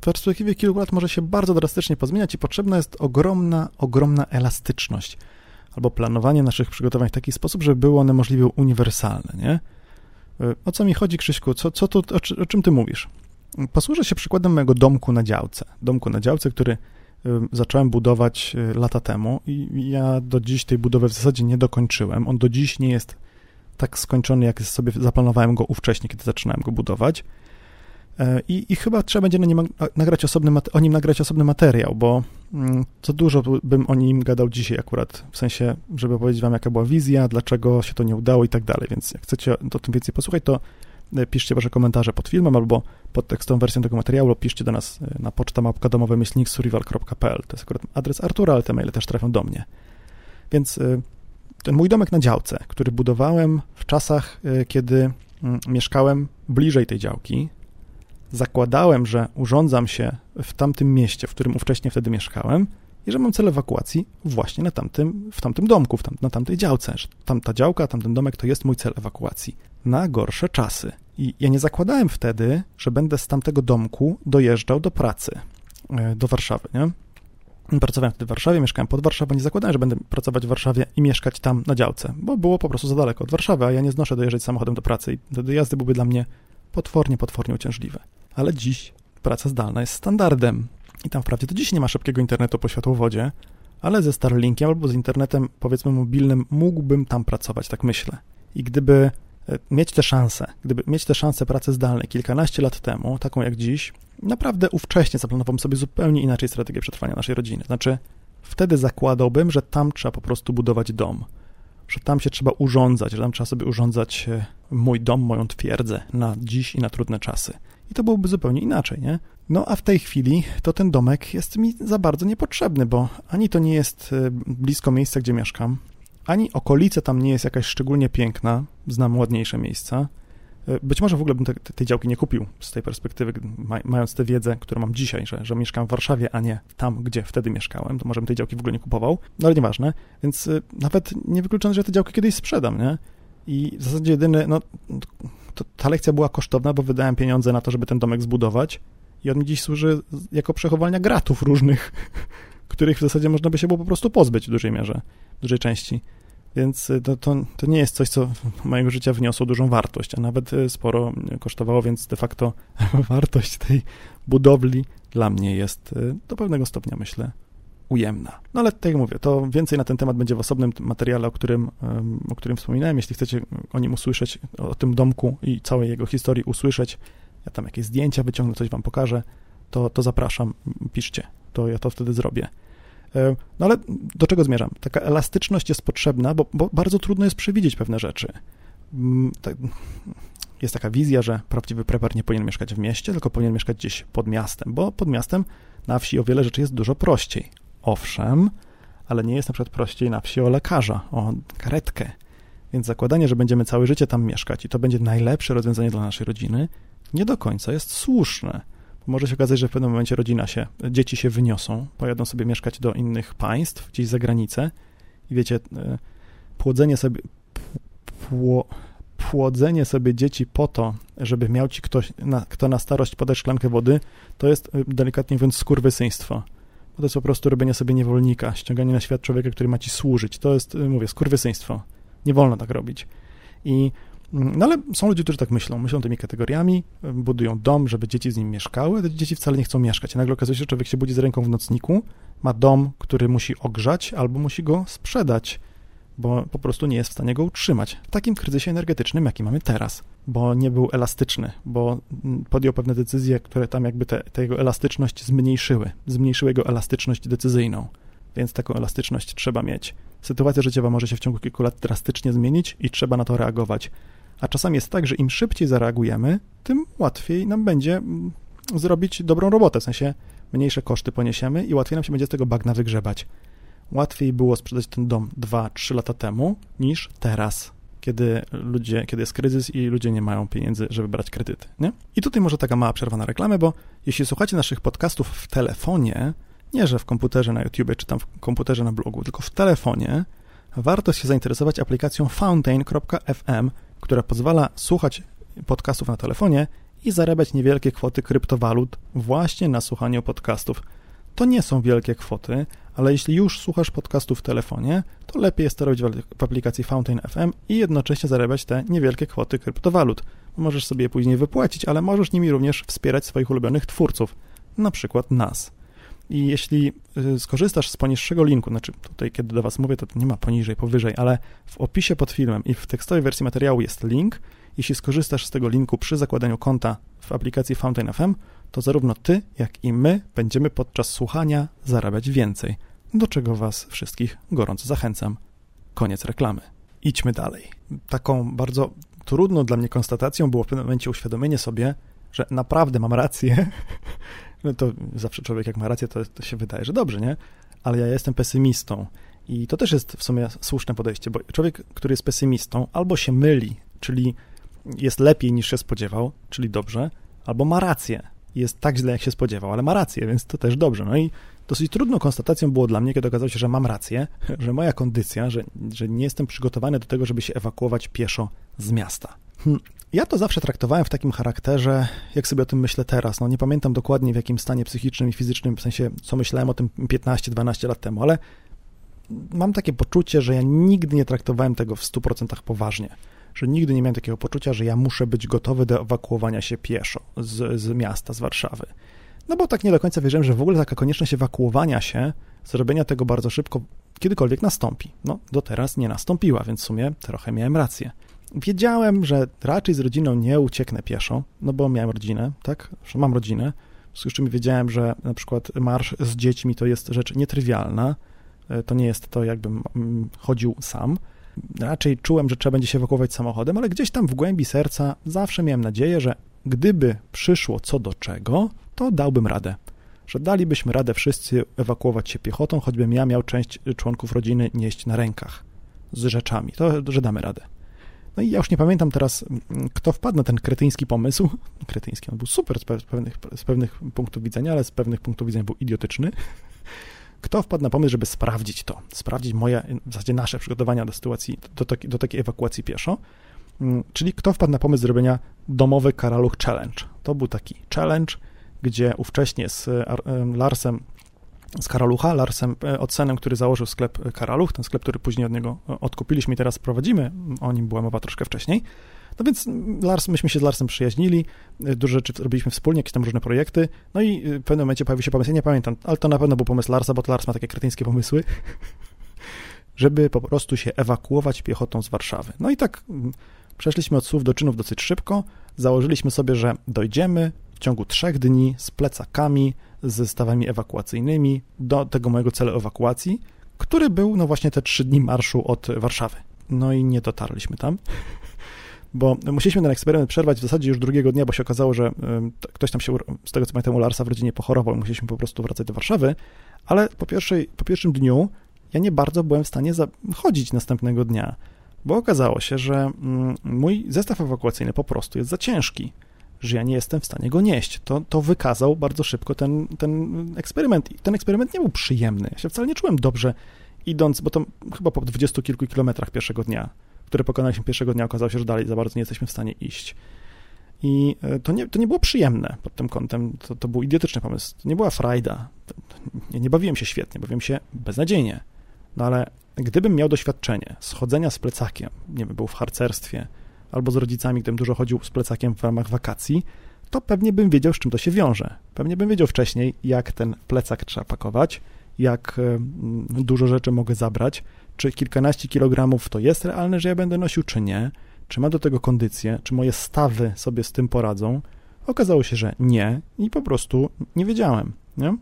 W perspektywie kilku lat może się bardzo drastycznie pozmieniać i potrzebna jest ogromna, ogromna elastyczność albo planowanie naszych przygotowań w taki sposób, żeby były one możliwie uniwersalne, nie? O co mi chodzi, Krzyśku? Co, co tu, o, o czym ty mówisz? Posłużę się przykładem mojego domku na działce. Domku na działce, który zacząłem budować y, lata temu i ja do dziś tej budowy w zasadzie nie dokończyłem. On do dziś nie jest tak skończony, jak sobie zaplanowałem go ówcześnie, kiedy zaczynałem go budować. E, I, I, chyba trzeba będzie na nim nagrać osobny, o nim nagrać osobny materiał, bo mm, co dużo bym o nim gadał dzisiaj akurat, w sensie, żeby powiedzieć wam, jaka była wizja, dlaczego się to nie udało i tak dalej, więc jak chcecie o tym więcej posłuchać, to e, piszcie wasze komentarze pod filmem albo pod tekstową wersją tego materiału, lub piszcie do nas e, na poczta mapka domowe myślniksurival.pl. To jest akurat adres Artura, ale te maile też trafią do mnie. Więc ten mój domek na działce, który budowałem w czasach, e, kiedy mm, mieszkałem bliżej tej działki, zakładałem, że urządzam się w tamtym mieście, w którym ówcześnie wtedy mieszkałem i że mam cel ewakuacji właśnie na tamtym, w tamtym domku, w tam, na tamtej działce, że tamta działka, tamten domek to jest mój cel ewakuacji na gorsze czasy. I ja nie zakładałem wtedy, że będę z tamtego domku dojeżdżał do pracy, e, do Warszawy, nie? Pracowałem wtedy w Warszawie, mieszkałem pod Warszawą, nie zakładałem, że będę pracować w Warszawie i mieszkać tam na działce, bo było po prostu za daleko od Warszawy, a ja nie znoszę dojeżdżać samochodem do pracy i te dojazdy byłyby dla mnie potwornie, potwornie uciążliwe. Ale dziś praca zdalna jest standardem i tam wprawdzie to dziś nie ma szybkiego internetu po światłowodzie, ale ze Starlinkiem albo z internetem, powiedzmy, mobilnym mógłbym tam pracować, tak myślę. I gdyby mieć tę szansę, gdyby mieć tę szansę pracy zdalnej kilkanaście lat temu, taką jak dziś, naprawdę ówcześnie zaplanowałem sobie zupełnie inaczej strategię przetrwania naszej rodziny. Znaczy, wtedy zakładałbym, że tam trzeba po prostu budować dom. Że tam się trzeba urządzać, że tam trzeba sobie urządzać e, mój dom, moją twierdzę na dziś i na trudne czasy. I to byłoby zupełnie inaczej, nie? No a w tej chwili to ten domek jest mi za bardzo niepotrzebny, bo ani to nie jest e, blisko miejsca, gdzie mieszkam, ani okolica tam nie jest jakaś szczególnie piękna, znam ładniejsze miejsca. E, być może w ogóle bym te, tej działki nie kupił z tej perspektywy, mając tę wiedzę, którą mam dzisiaj, że, że mieszkam w Warszawie, a nie tam, gdzie wtedy mieszkałem, to może bym tej działki w ogóle nie kupował, no ale nieważne, więc e, nawet nie wykluczone, że te działki kiedyś sprzedam, nie? I w zasadzie jedyny, no, to, ta lekcja była kosztowna, bo wydałem pieniądze na to, żeby ten domek zbudować i on mi dziś służy jako przechowalnia gratów różnych, których w zasadzie można by się było po prostu pozbyć w dużej mierze, w dużej części. Więc y, to, to, to nie jest coś, co mojego życia wniosło dużą wartość, a nawet y, sporo kosztowało, więc de facto wartość tej budowli dla mnie jest y, do pewnego stopnia, myślę, ujemna. No ale tak jak mówię, to więcej na ten temat będzie w osobnym materiale, o którym, o którym wspominałem. Jeśli chcecie o nim usłyszeć, o tym domku i całej jego historii usłyszeć, ja tam jakieś zdjęcia wyciągnę, coś wam pokażę, to, to zapraszam, piszcie, to ja to wtedy zrobię. E, no ale do czego zmierzam? Taka elastyczność jest potrzebna, bo, bo bardzo trudno jest przewidzieć pewne rzeczy. Mm, jest taka wizja, że prawdziwy prepar nie powinien mieszkać w mieście, tylko powinien mieszkać gdzieś pod miastem, bo pod miastem na wsi o wiele rzeczy jest dużo prościej. Owszem, ale nie jest na przykład prościej na wsi o lekarza, o karetkę. Więc zakładanie, że będziemy całe życie tam mieszkać i to będzie najlepsze rozwiązanie dla naszej rodziny, nie do końca jest słuszne. Może się okazać, że w pewnym momencie rodzina się, dzieci się wyniosą, pojadą sobie mieszkać do innych państw, gdzieś za granicę i wiecie, e, płodzenie sobie, pło, płodzenie sobie dzieci po to, żeby miał ci ktoś, na, kto na starość podać szklankę wody, to jest e, delikatnie mówiąc skurwysyństwo. Bo to jest po prostu robienie sobie niewolnika, ściąganie na świat człowieka, który ma ci służyć. To jest, e, mówię, skurwysyństwo. Nie wolno tak robić. I no ale są ludzie, którzy tak myślą, myślą tymi kategoriami, budują dom, żeby dzieci z nim mieszkały, te dzieci wcale nie chcą mieszkać. I nagle okazuje się, że człowiek się budzi z ręką w nocniku, ma dom, który musi ogrzać albo musi go sprzedać, bo po prostu nie jest w stanie go utrzymać. W takim kryzysie energetycznym, jaki mamy teraz, bo nie był elastyczny, bo podjął pewne decyzje, które tam jakby tę jego elastyczność zmniejszyły, zmniejszyły jego elastyczność decyzyjną, więc taką elastyczność trzeba mieć. Sytuacja życiowa może się w ciągu kilku lat drastycznie zmienić i trzeba na to reagować. A czasami jest tak, że im szybciej zareagujemy, tym łatwiej nam będzie mm, zrobić dobrą robotę, w sensie mniejsze koszty poniesiemy i łatwiej nam się będzie z tego bagna wygrzebać. Łatwiej było sprzedać ten dom 2-3 lata temu niż teraz, kiedy ludzie, kiedy jest kryzys i ludzie nie mają pieniędzy, żeby brać kredyty, nie? I tutaj może taka mała przerwa na reklamę, bo jeśli słuchacie naszych podcastów w telefonie, nie że w komputerze na YouTube czy tam w komputerze na blogu, tylko w telefonie, warto się zainteresować aplikacją fountain.fm, która pozwala słuchać podcastów na telefonie i zarabiać niewielkie kwoty kryptowalut właśnie na słuchaniu podcastów. To nie są wielkie kwoty, ale jeśli już słuchasz podcastów w telefonie, to lepiej jest to robić w aplikacji Fountain FM i jednocześnie zarabiać te niewielkie kwoty kryptowalut. Możesz sobie je później wypłacić, ale możesz nimi również wspierać swoich ulubionych twórców, na przykład nas. I jeśli y, skorzystasz z poniższego linku, znaczy tutaj kiedy do Was mówię, to nie ma poniżej, powyżej, ale w opisie pod filmem i w tekstowej wersji materiału jest link. Jeśli skorzystasz z tego linku przy zakładaniu konta w aplikacji Fountain FM, to zarówno Ty, jak i my będziemy podczas słuchania zarabiać więcej, do czego Was wszystkich gorąco zachęcam. Koniec reklamy. Idźmy dalej. Taką bardzo trudną dla mnie konstatacją było w pewnym momencie uświadomienie sobie, że naprawdę mam rację, no to zawsze człowiek jak ma rację, to, to się wydaje, że dobrze, nie? Ale ja jestem pesymistą i to też jest w sumie słuszne podejście, bo człowiek, który jest pesymistą, albo się myli, czyli jest lepiej niż się spodziewał, czyli dobrze, albo ma rację, jest tak źle, jak się spodziewał, ale ma rację, więc to też dobrze. No i dosyć trudną konstatacją było dla mnie, kiedy okazało się, że mam rację, że moja kondycja, że, że nie jestem przygotowany do tego, żeby się ewakuować pieszo z miasta. Hm. Ja to zawsze traktowałem w takim charakterze, jak sobie o tym myślę teraz. No nie pamiętam dokładnie w jakim stanie psychicznym i fizycznym, w sensie co myślałem o tym 15-12 lat temu, ale mam takie poczucie, że ja nigdy nie traktowałem tego w 100% poważnie. Że nigdy nie miałem takiego poczucia, że ja muszę być gotowy do ewakuowania się pieszo z, z miasta, z Warszawy. No bo tak nie do końca wierzyłem, że w ogóle taka konieczność ewakuowania się, zrobienia tego bardzo szybko, kiedykolwiek nastąpi. No, do teraz nie nastąpiła, więc w sumie trochę miałem rację. Wiedziałem, że raczej z rodziną nie ucieknę pieszo, no bo miałem rodzinę, tak? Mam rodzinę, z czym wiedziałem, że na przykład marsz z dziećmi to jest rzecz nietrywialna, E, to nie jest to, jakbym mm, chodził sam. Raczej czułem, że trzeba będzie się ewakuować samochodem, ale gdzieś tam w głębi serca zawsze miałem nadzieję, że gdyby przyszło co do czego, to dałbym radę. Że dalibyśmy radę wszyscy ewakuować się piechotą, choćbym ja miał część członków rodziny nieść na rękach z rzeczami. To, że damy radę. No i ja już nie pamiętam teraz, kto wpadł na ten kretyński pomysł. Kretyński, on był super z pewnych, z pewnych punktów widzenia, ale z pewnych punktów widzenia był idiotyczny. Kto wpadł na pomysł, żeby sprawdzić to, sprawdzić moje, w zasadzie nasze przygotowania do sytuacji, do, taki, do takiej ewakuacji pieszo, mm, czyli kto wpadł na pomysł zrobienia domowy Karaluch Challenge. To był taki challenge, gdzie ówcześnie z Larsem z Karalucha, Larsem e, Odsenem, który założył sklep Karaluch, ten sklep, który później od niego e, odkupiliśmy i teraz prowadzimy, o nim była mowa troszkę wcześniej. No więc Lars, myśmy się z Larsem przyjaźnili, e, dużo rzeczy robiliśmy wspólnie, jakieś tam różne projekty, no i w pewnym momencie pojawił się pomysł, ja nie pamiętam, ale to na pewno był pomysł Larsa, bo Lars ma takie kretyńskie pomysły, żeby po prostu się ewakuować piechotą z Warszawy. No i tak przeszliśmy od słów do czynów dosyć szybko, założyliśmy sobie, że dojdziemy w ciągu trzech dni z plecakami, z zestawami ewakuacyjnymi do tego mojego celu ewakuacji, który był no właśnie te trzy dni marszu od Warszawy. No i nie dotarliśmy tam, bo musieliśmy ten eksperyment przerwać w zasadzie już drugiego dnia, bo się okazało, że ktoś tam się, z tego co pamiętam, u Larsa w rodzinie pochorował, musieliśmy po prostu wracać do Warszawy, ale po, pierwszej, po pierwszym dniu ja nie bardzo byłem w stanie chodzić następnego dnia, bo okazało się, że mm, mój zestaw ewakuacyjny po prostu jest za ciężki że ja nie jestem w stanie go nieść. To, to wykazał bardzo szybko ten, ten eksperyment. I ten eksperyment nie był przyjemny. Ja się wcale nie czułem dobrze idąc, bo to chyba po dwudziestu kilku kilometrach pierwszego dnia, które pokonaliśmy pierwszego dnia, okazało się, że dalej za bardzo nie jesteśmy w stanie iść. I e, to nie, to nie było przyjemne pod tym kątem. To, to był idiotyczny pomysł. To nie była frajda. Ja nie bawiłem się świetnie, bawiłem się beznadziejnie. No ale gdybym miał doświadczenie schodzenia z plecakiem, nie wiem, był w harcerstwie, albo z rodzicami, gdybym dużo chodził z plecakiem w ramach wakacji, to pewnie bym wiedział, z czym to się wiąże. Pewnie bym wiedział wcześniej, jak ten plecak trzeba pakować, jak dużo rzeczy mogę zabrać, czy kilkanaście kilogramów to jest realne, że ja będę nosił, czy nie, czy ma do tego kondycję, czy moje stawy sobie z tym poradzą. Okazało się, że nie i po prostu nie wiedziałem. Nie?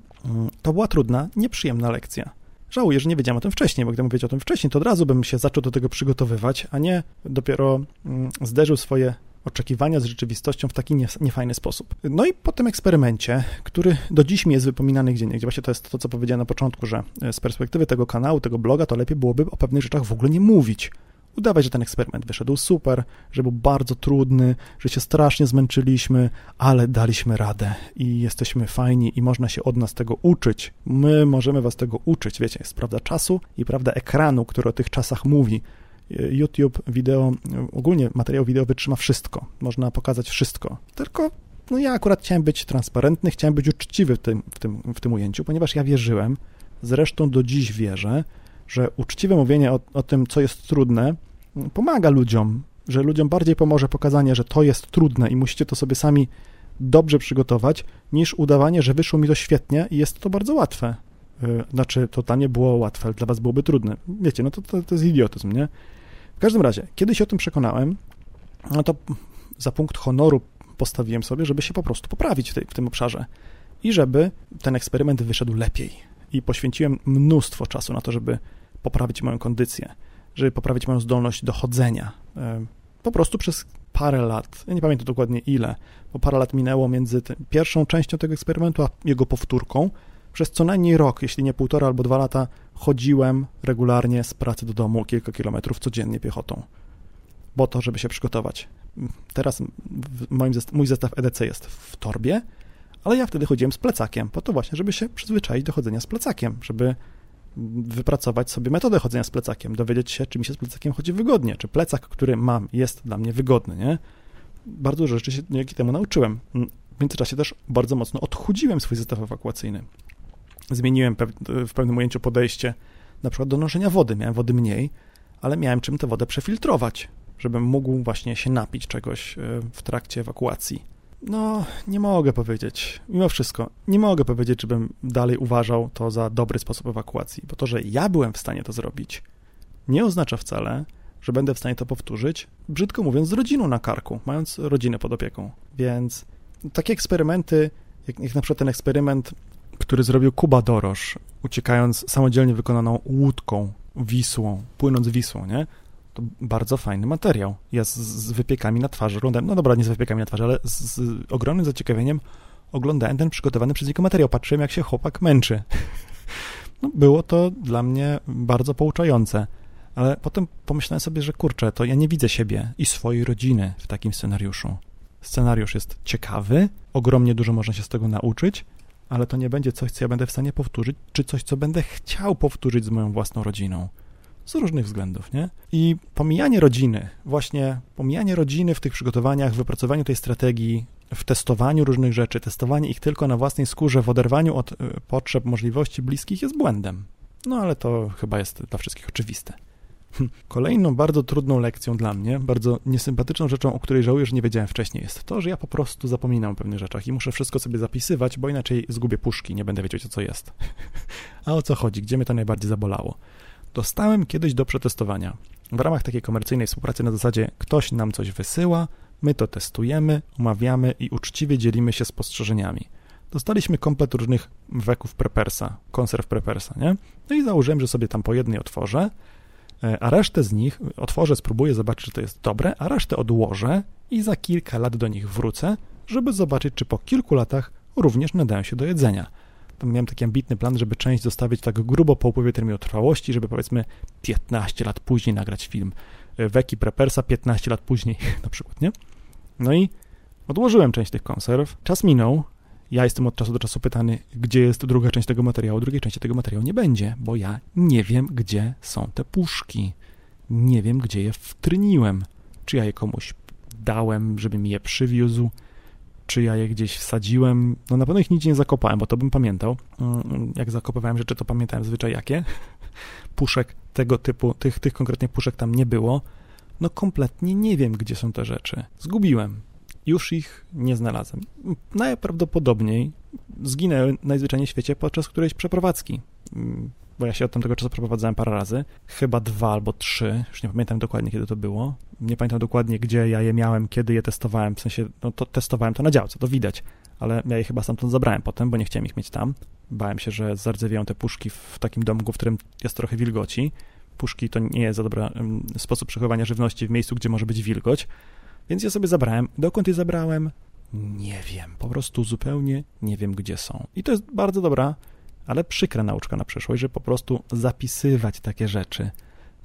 To była trudna, nieprzyjemna lekcja. Żałuję, że nie wiedziałem o tym wcześniej, bo gdybym wiedział o tym wcześniej, to od razu bym się zaczął do tego przygotowywać, a nie dopiero mm, zderzył swoje oczekiwania z rzeczywistością w taki niefajny sposób. No i po tym eksperymencie, który do dziś mi jest wypominany gdzie gdzie właśnie to jest to, co powiedziałem na początku, że e, z perspektywy tego kanału, tego bloga, to lepiej byłoby o pewnych rzeczach w ogóle nie mówić udawać, że ten eksperyment wyszedł super, że był bardzo trudny, że się strasznie zmęczyliśmy, ale daliśmy radę i jesteśmy fajni i można się od nas tego uczyć. My możemy was tego uczyć. Wiecie, jest prawda czasu i prawda ekranu, który o tych czasach mówi. YouTube, wideo, ogólnie materiał wideo wytrzyma wszystko. Można pokazać wszystko. Tylko no ja akurat chciałem być transparentny, chciałem być uczciwy w tym, w tym, w tym ujęciu, ponieważ ja wierzyłem, zresztą do dziś wierzę, że uczciwe mówienie o, o tym, co jest trudne, pomaga ludziom, że ludziom bardziej pomoże pokazanie, że to jest trudne i musicie to sobie sami dobrze przygotować, niż udawanie, że wyszło mi to świetnie i jest to bardzo łatwe. Y, znaczy, to dla było łatwe, ale dla was byłoby trudne. Wiecie, no to, to, to jest idiotyzm, nie? W każdym razie, kiedy się o tym przekonałem, no to za punkt honoru postawiłem sobie, żeby się po prostu poprawić w, tej, w tym obszarze i żeby ten eksperyment wyszedł lepiej. I poświęciłem mnóstwo czasu na to, żeby poprawić moją kondycję, żeby poprawić moją zdolność do chodzenia. Po prostu przez parę lat, ja nie pamiętam dokładnie ile, bo parę lat minęło między pierwszą częścią tego eksperymentu a jego powtórką. Przez co najmniej rok, jeśli nie półtora albo dwa lata, chodziłem regularnie z pracy do domu kilka kilometrów codziennie piechotą. Po to, żeby się przygotować. Teraz moim zestaw, mój zestaw EDC jest w torbie, ale ja wtedy chodziłem z plecakiem, po to właśnie, żeby się przyzwyczaić do chodzenia z plecakiem, żeby wypracować sobie metodę chodzenia z plecakiem, dowiedzieć się, czy mi się z plecakiem chodzi wygodnie, czy plecak, który mam, jest dla mnie wygodny, nie? Bardzo dużo rzeczy się dzięki temu nauczyłem. W międzyczasie też bardzo mocno odchudziłem swój zestaw ewakuacyjny. Zmieniłem w pewnym ujęciu podejście na przykład do noszenia wody. Miałem wody mniej, ale miałem czym tę wodę przefiltrować, żebym mógł właśnie się napić czegoś e, w trakcie ewakuacji. No, nie mogę powiedzieć. Mimo wszystko, nie mogę powiedzieć, żebym dalej uważał to za dobry sposób ewakuacji, bo to, że ja byłem w stanie to zrobić, nie oznacza wcale, że będę w stanie to powtórzyć, brzydko mówiąc, z rodziną na karku, mając rodzinę pod opieką. Więc takie eksperymenty, jak, jak na przykład ten eksperyment, który zrobił Kuba Dorosz, uciekając samodzielnie wykonaną łódką, Wisłą, płynąc Wisłą, nie? To bardzo fajny materiał. Ja z, z wypiekami na twarzy oglądałem, no dobra, nie z wypiekami na twarzy, ale z, z ogromnym zaciekawieniem oglądałem ten przygotowany przez niego materiał. Patrzyłem, jak się chłopak męczy. No, było to dla mnie bardzo pouczające. Ale potem pomyślałem sobie, że kurczę, to ja nie widzę siebie i swojej rodziny w takim scenariuszu. Scenariusz jest ciekawy, ogromnie dużo można się z tego nauczyć, ale to nie będzie coś, co ja będę w stanie powtórzyć, czy coś, co będę chciał powtórzyć z moją własną rodziną. Z różnych względów, nie? I pomijanie rodziny, właśnie pomijanie rodziny w tych przygotowaniach, w wypracowaniu tej strategii, w testowaniu różnych rzeczy, testowanie ich tylko na własnej skórze, w oderwaniu od y, potrzeb, możliwości bliskich jest błędem. No ale to chyba jest dla wszystkich oczywiste. Kolejną bardzo trudną lekcją dla mnie, bardzo niesympatyczną rzeczą, o której żałuję, że nie wiedziałem wcześniej, jest to, że ja po prostu zapominam o pewnych rzeczach i muszę wszystko sobie zapisywać, bo inaczej zgubię puszki, nie będę wiedział, co jest. A o co chodzi? Gdzie mnie to najbardziej zabolało? Dostałem kiedyś do przetestowania. W ramach takiej komercyjnej współpracy na zasadzie ktoś nam coś wysyła, my to testujemy, umawiamy i uczciwie dzielimy się spostrzeżeniami. Dostaliśmy komplet różnych weków prepersa, konserw prepersa, nie? No i założyłem, że sobie tam po jednej otworzę, E, a resztę z nich otworzę, spróbuję zobaczyć, czy to jest dobre, a resztę odłożę i za kilka lat do nich wrócę, żeby zobaczyć, czy po kilku latach również nadają się do jedzenia. Miałem taki ambitny plan, żeby część zostawić tak grubo po upływie terminu trwałości, żeby powiedzmy 15 lat później nagrać film. E, Weki Prepersa 15 lat później na przykład, nie? No i odłożyłem część tych konserw. Czas minął, ja jestem od czasu do czasu pytany, gdzie jest druga część tego materiału. Drugiej części tego materiału nie będzie, bo ja nie wiem, gdzie są te puszki. Nie wiem, gdzie je wtryniłem. Czy ja je komuś dałem, żeby mi je przywiózł, czy ja je gdzieś wsadziłem. No na pewno ich nigdzie nie zakopałem, bo to bym pamiętał. Mm, jak zakopywałem rzeczy, to pamiętałem zwyczaj jakie. Puszek tego typu, tych, tych konkretnych puszek tam nie było. No kompletnie nie wiem, gdzie są te rzeczy. Zgubiłem już ich nie znalazłem. Najprawdopodobniej zginęły najzwyczajniej w świecie podczas którejś przeprowadzki, mm, bo ja się od tamtego czasu przeprowadzałem parę razy, chyba dwa albo trzy, już nie pamiętam dokładnie, kiedy to było. Nie pamiętam dokładnie, gdzie ja je miałem, kiedy je testowałem, w sensie, no to testowałem to na działce, to widać, ale ja je chyba stamtąd zabrałem potem, bo nie chciałem ich mieć tam. Bałem się, że zardzewieją te puszki w takim domku, w którym jest trochę wilgoci. Puszki to nie jest za dobry sposób przechowywania żywności w miejscu, gdzie może być wilgoć, więc ja sobie zabrałem. Dokąd je zabrałem? Nie wiem. Po prostu zupełnie nie wiem, gdzie są. I to jest bardzo dobra, ale przykra nauczka na przyszłość, że po prostu zapisywać takie rzeczy.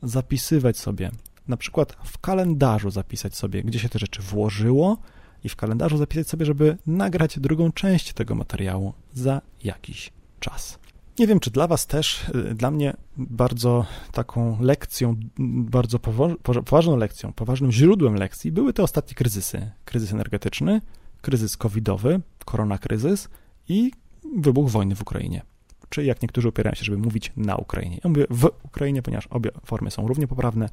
Zapisywać sobie. Na przykład w kalendarzu zapisać sobie, gdzie się te rzeczy włożyło i w kalendarzu zapisać sobie, żeby nagrać drugą część tego materiału za jakiś czas. Nie wiem, czy dla Was też, y, dla mnie bardzo taką lekcją, bardzo poważną lekcją, poważnym źródłem lekcji były te ostatnie kryzysy. Kryzys energetyczny, kryzys covidowy, koronakryzys i wybuch wojny w Ukrainie. Czy jak niektórzy upierają się, żeby mówić na Ukrainie. Ja mówię w Ukrainie, ponieważ obie formy są równie poprawne,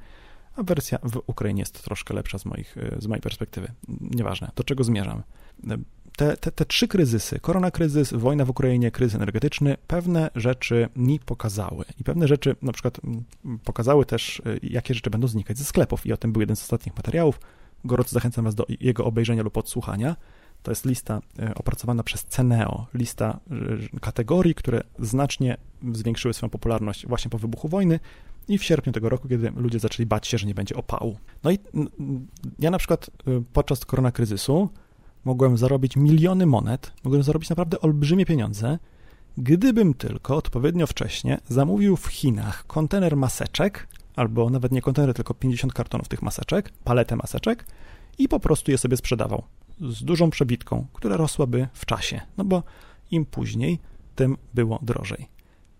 a wersja w Ukrainie jest troszkę lepsza z, moich, y, z mojej perspektywy. Nieważne, do czego zmierzam te, te, te trzy kryzysy, koronakryzys, wojna w Ukrainie, kryzys energetyczny, pewne rzeczy mi pokazały. I pewne rzeczy na przykład pokazały też, y, jakie rzeczy będą znikać ze sklepów. I o tym był jeden z ostatnich materiałów. Gorąco zachęcam Was do jego obejrzenia lub odsłuchania. To jest lista y, opracowana przez Ceneo, lista y, kategorii, które znacznie zwiększyły swoją popularność właśnie po wybuchu wojny i w sierpniu tego roku, kiedy ludzie zaczęli bać się, że nie będzie opału. No i ja na przykład podczas koronakryzysu mogłem zarobić miliony monet, mogłem zarobić naprawdę olbrzymie pieniądze, gdybym tylko odpowiednio wcześnie zamówił w Chinach kontener maseczek, albo nawet nie kontener, tylko 50 kartonów tych maseczek, paletę maseczek i po prostu je sobie sprzedawał z dużą przebitką, która rosłaby w czasie, no bo im później, tym było drożej.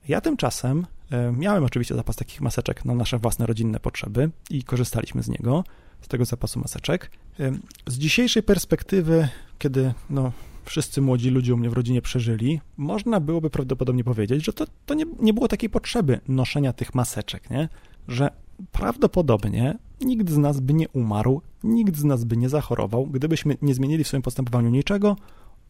Ja tymczasem e, miałem oczywiście zapas takich maseczek na nasze własne rodzinne potrzeby i korzystaliśmy z niego z tego zapasu maseczek. Z dzisiejszej perspektywy, kiedy no, wszyscy młodzi ludzie u mnie w rodzinie przeżyli, można byłoby prawdopodobnie powiedzieć, że to, to nie, nie było takiej potrzeby noszenia tych maseczek, nie? że prawdopodobnie nikt z nas by nie umarł, nikt z nas by nie zachorował, gdybyśmy nie zmienili w swoim postępowaniu niczego,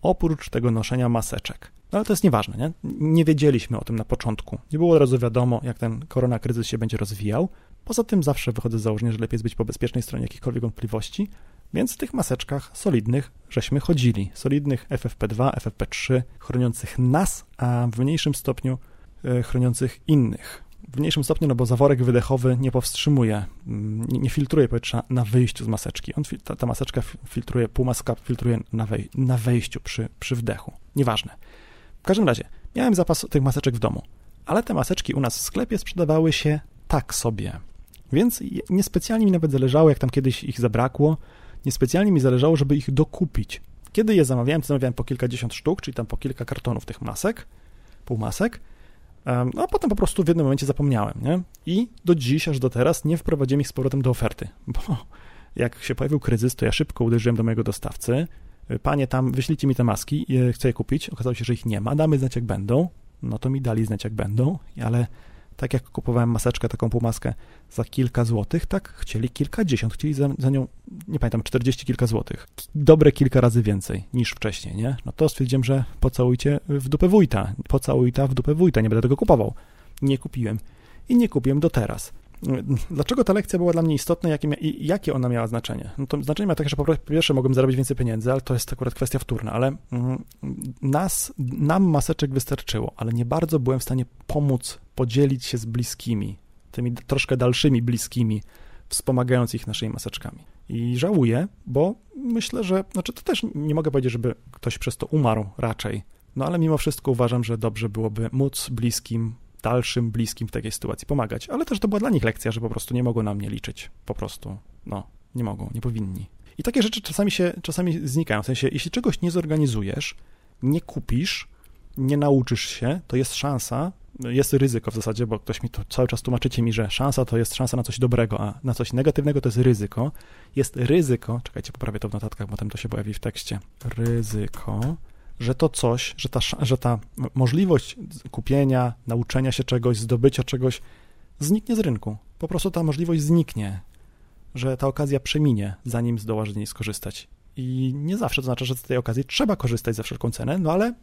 oprócz tego noszenia maseczek. No ale to jest nieważne, nie? Nie wiedzieliśmy o tym na początku. Nie było od razu wiadomo, jak ten koronakryzys się będzie rozwijał. Poza tym zawsze wychodzę z założenia, że lepiej jest być po bezpiecznej stronie jakichkolwiek wątpliwości, więc w tych maseczkach solidnych żeśmy chodzili. Solidnych FFP2, FFP3, chroniących nas, a w mniejszym stopniu e, chroniących innych. W mniejszym stopniu, no bo zaworek wydechowy nie powstrzymuje, mm, nie, filtruje powietrza na wyjściu z maseczki. On, ta, ta maseczka filtruje, półmaska filtruje na, wej, na wejściu przy, przy wdechu. Nieważne. W każdym razie, miałem zapas tych maseczek w domu, ale te maseczki u nas w sklepie sprzedawały się tak sobie. Więc niespecjalnie mi nawet zależało, jak tam kiedyś ich zabrakło, niespecjalnie mi zależało, żeby ich dokupić. Kiedy je zamawiałem, to zamawiałem po kilkadziesiąt sztuk, czyli tam po kilka kartonów tych masek, półmasek, no a potem po prostu w jednym momencie zapomniałem, nie? I do dziś, aż do teraz nie wprowadziłem ich z powrotem do oferty, bo jak się pojawił kryzys, to ja szybko uderzyłem do mojego dostawcy, panie tam, wyślijcie mi te maski, chcę je kupić, okazało się, że ich nie ma, damy znać jak będą, no to mi dali znać jak będą, ale tak jak kupowałem maseczkę, taką półmaskę za kilka złotych, tak chcieli kilkadziesiąt, chcieli za, za nią, nie pamiętam, czterdzieści kilka złotych. Dobre kilka razy więcej niż wcześniej, nie? No to stwierdziłem, że pocałujcie w dupę wójta, pocałujta w dupę wójta, nie będę tego kupował. Nie kupiłem i nie kupiłem do teraz. Dlaczego ta lekcja była dla mnie istotna jakie, i jakie ona miała znaczenie? No to znaczenie ma takie, że po pierwsze mogłem zarobić więcej pieniędzy, ale to jest akurat kwestia wtórna, ale mm, nas, nam maseczek wystarczyło, ale nie bardzo byłem w stanie pomóc, podzielić się z bliskimi, tymi troszkę dalszymi bliskimi, wspomagając ich naszymi maseczkami. I żałuję, bo myślę, że, znaczy to też nie mogę powiedzieć, żeby ktoś przez to umarł raczej, no ale mimo wszystko uważam, że dobrze byłoby móc bliskim dalszym, bliskim w takiej sytuacji pomagać. Ale też to była dla nich lekcja, że po prostu nie mogą na mnie liczyć. Po prostu, no, nie mogą, nie powinni. I takie rzeczy czasami się, czasami znikają. W sensie, jeśli czegoś nie zorganizujesz, nie kupisz, nie nauczysz się, to jest szansa, jest ryzyko w zasadzie, bo ktoś mi to cały czas tłumaczycie mi, że szansa to jest szansa na coś dobrego, a na coś negatywnego to jest ryzyko. Jest ryzyko, czekajcie, poprawię to w notatkach, potem to się pojawi w tekście. Ryzyko, że to coś, że ta, że ta możliwość kupienia, nauczenia się czegoś, zdobycia czegoś zniknie z rynku. Po prostu ta możliwość zniknie, że ta okazja przeminie, zanim zdołasz z niej skorzystać. I nie zawsze to znaczy, że z tej okazji trzeba korzystać za wszelką cenę, no ale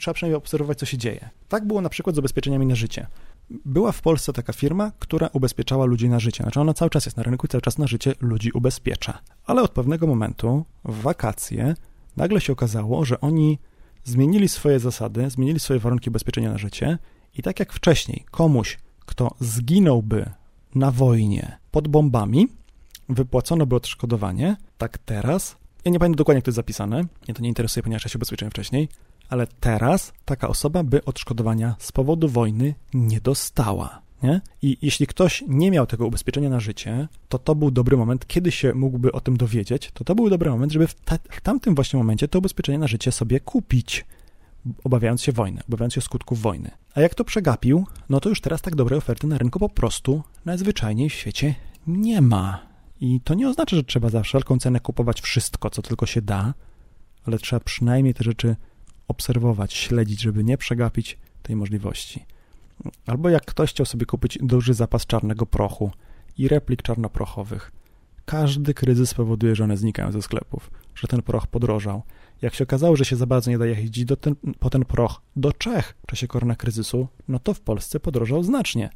trzeba przynajmniej obserwować, co się dzieje. Tak było na przykład z ubezpieczeniami na życie. Była w Polsce taka firma, która ubezpieczała ludzi na życie. Znaczy ona cały czas jest na rynku i cały czas na życie ludzi ubezpiecza. Ale od pewnego momentu, w wakacje, nagle się okazało, że oni zmienili swoje zasady, zmienili swoje warunki ubezpieczenia na życie i tak jak wcześniej komuś, kto zginąłby na wojnie pod bombami, wypłacono by odszkodowanie, tak teraz, ja nie pamiętam dokładnie, jak to jest zapisane, mnie to nie interesuje, ponieważ ja się ubezpieczyłem wcześniej, ale teraz taka osoba by odszkodowania z powodu wojny nie dostała. Nie? I jeśli ktoś nie miał tego ubezpieczenia na życie, to to był dobry moment, kiedy się mógłby o tym dowiedzieć, to to był dobry moment, żeby w, ta, w tamtym właśnie momencie to ubezpieczenie na życie sobie kupić, obawiając się wojny, obawiając się skutków wojny. A jak to przegapił, no to już teraz tak dobrej oferty na rynku po prostu najzwyczajniej w świecie nie ma. I to nie oznacza, że trzeba za wszelką cenę kupować wszystko, co tylko się da, ale trzeba przynajmniej te rzeczy obserwować, śledzić, żeby nie przegapić tej możliwości. Albo jak ktoś chciał sobie kupić duży zapas czarnego prochu i replik czarnoprochowych. Każdy kryzys powoduje, że one znikają ze sklepów, że ten proch podrożał. Jak się okazało, że się za bardzo nie da jeździć do ten, po ten proch do Czech w czasie koronakryzysu, no to w Polsce podrożał znacznie.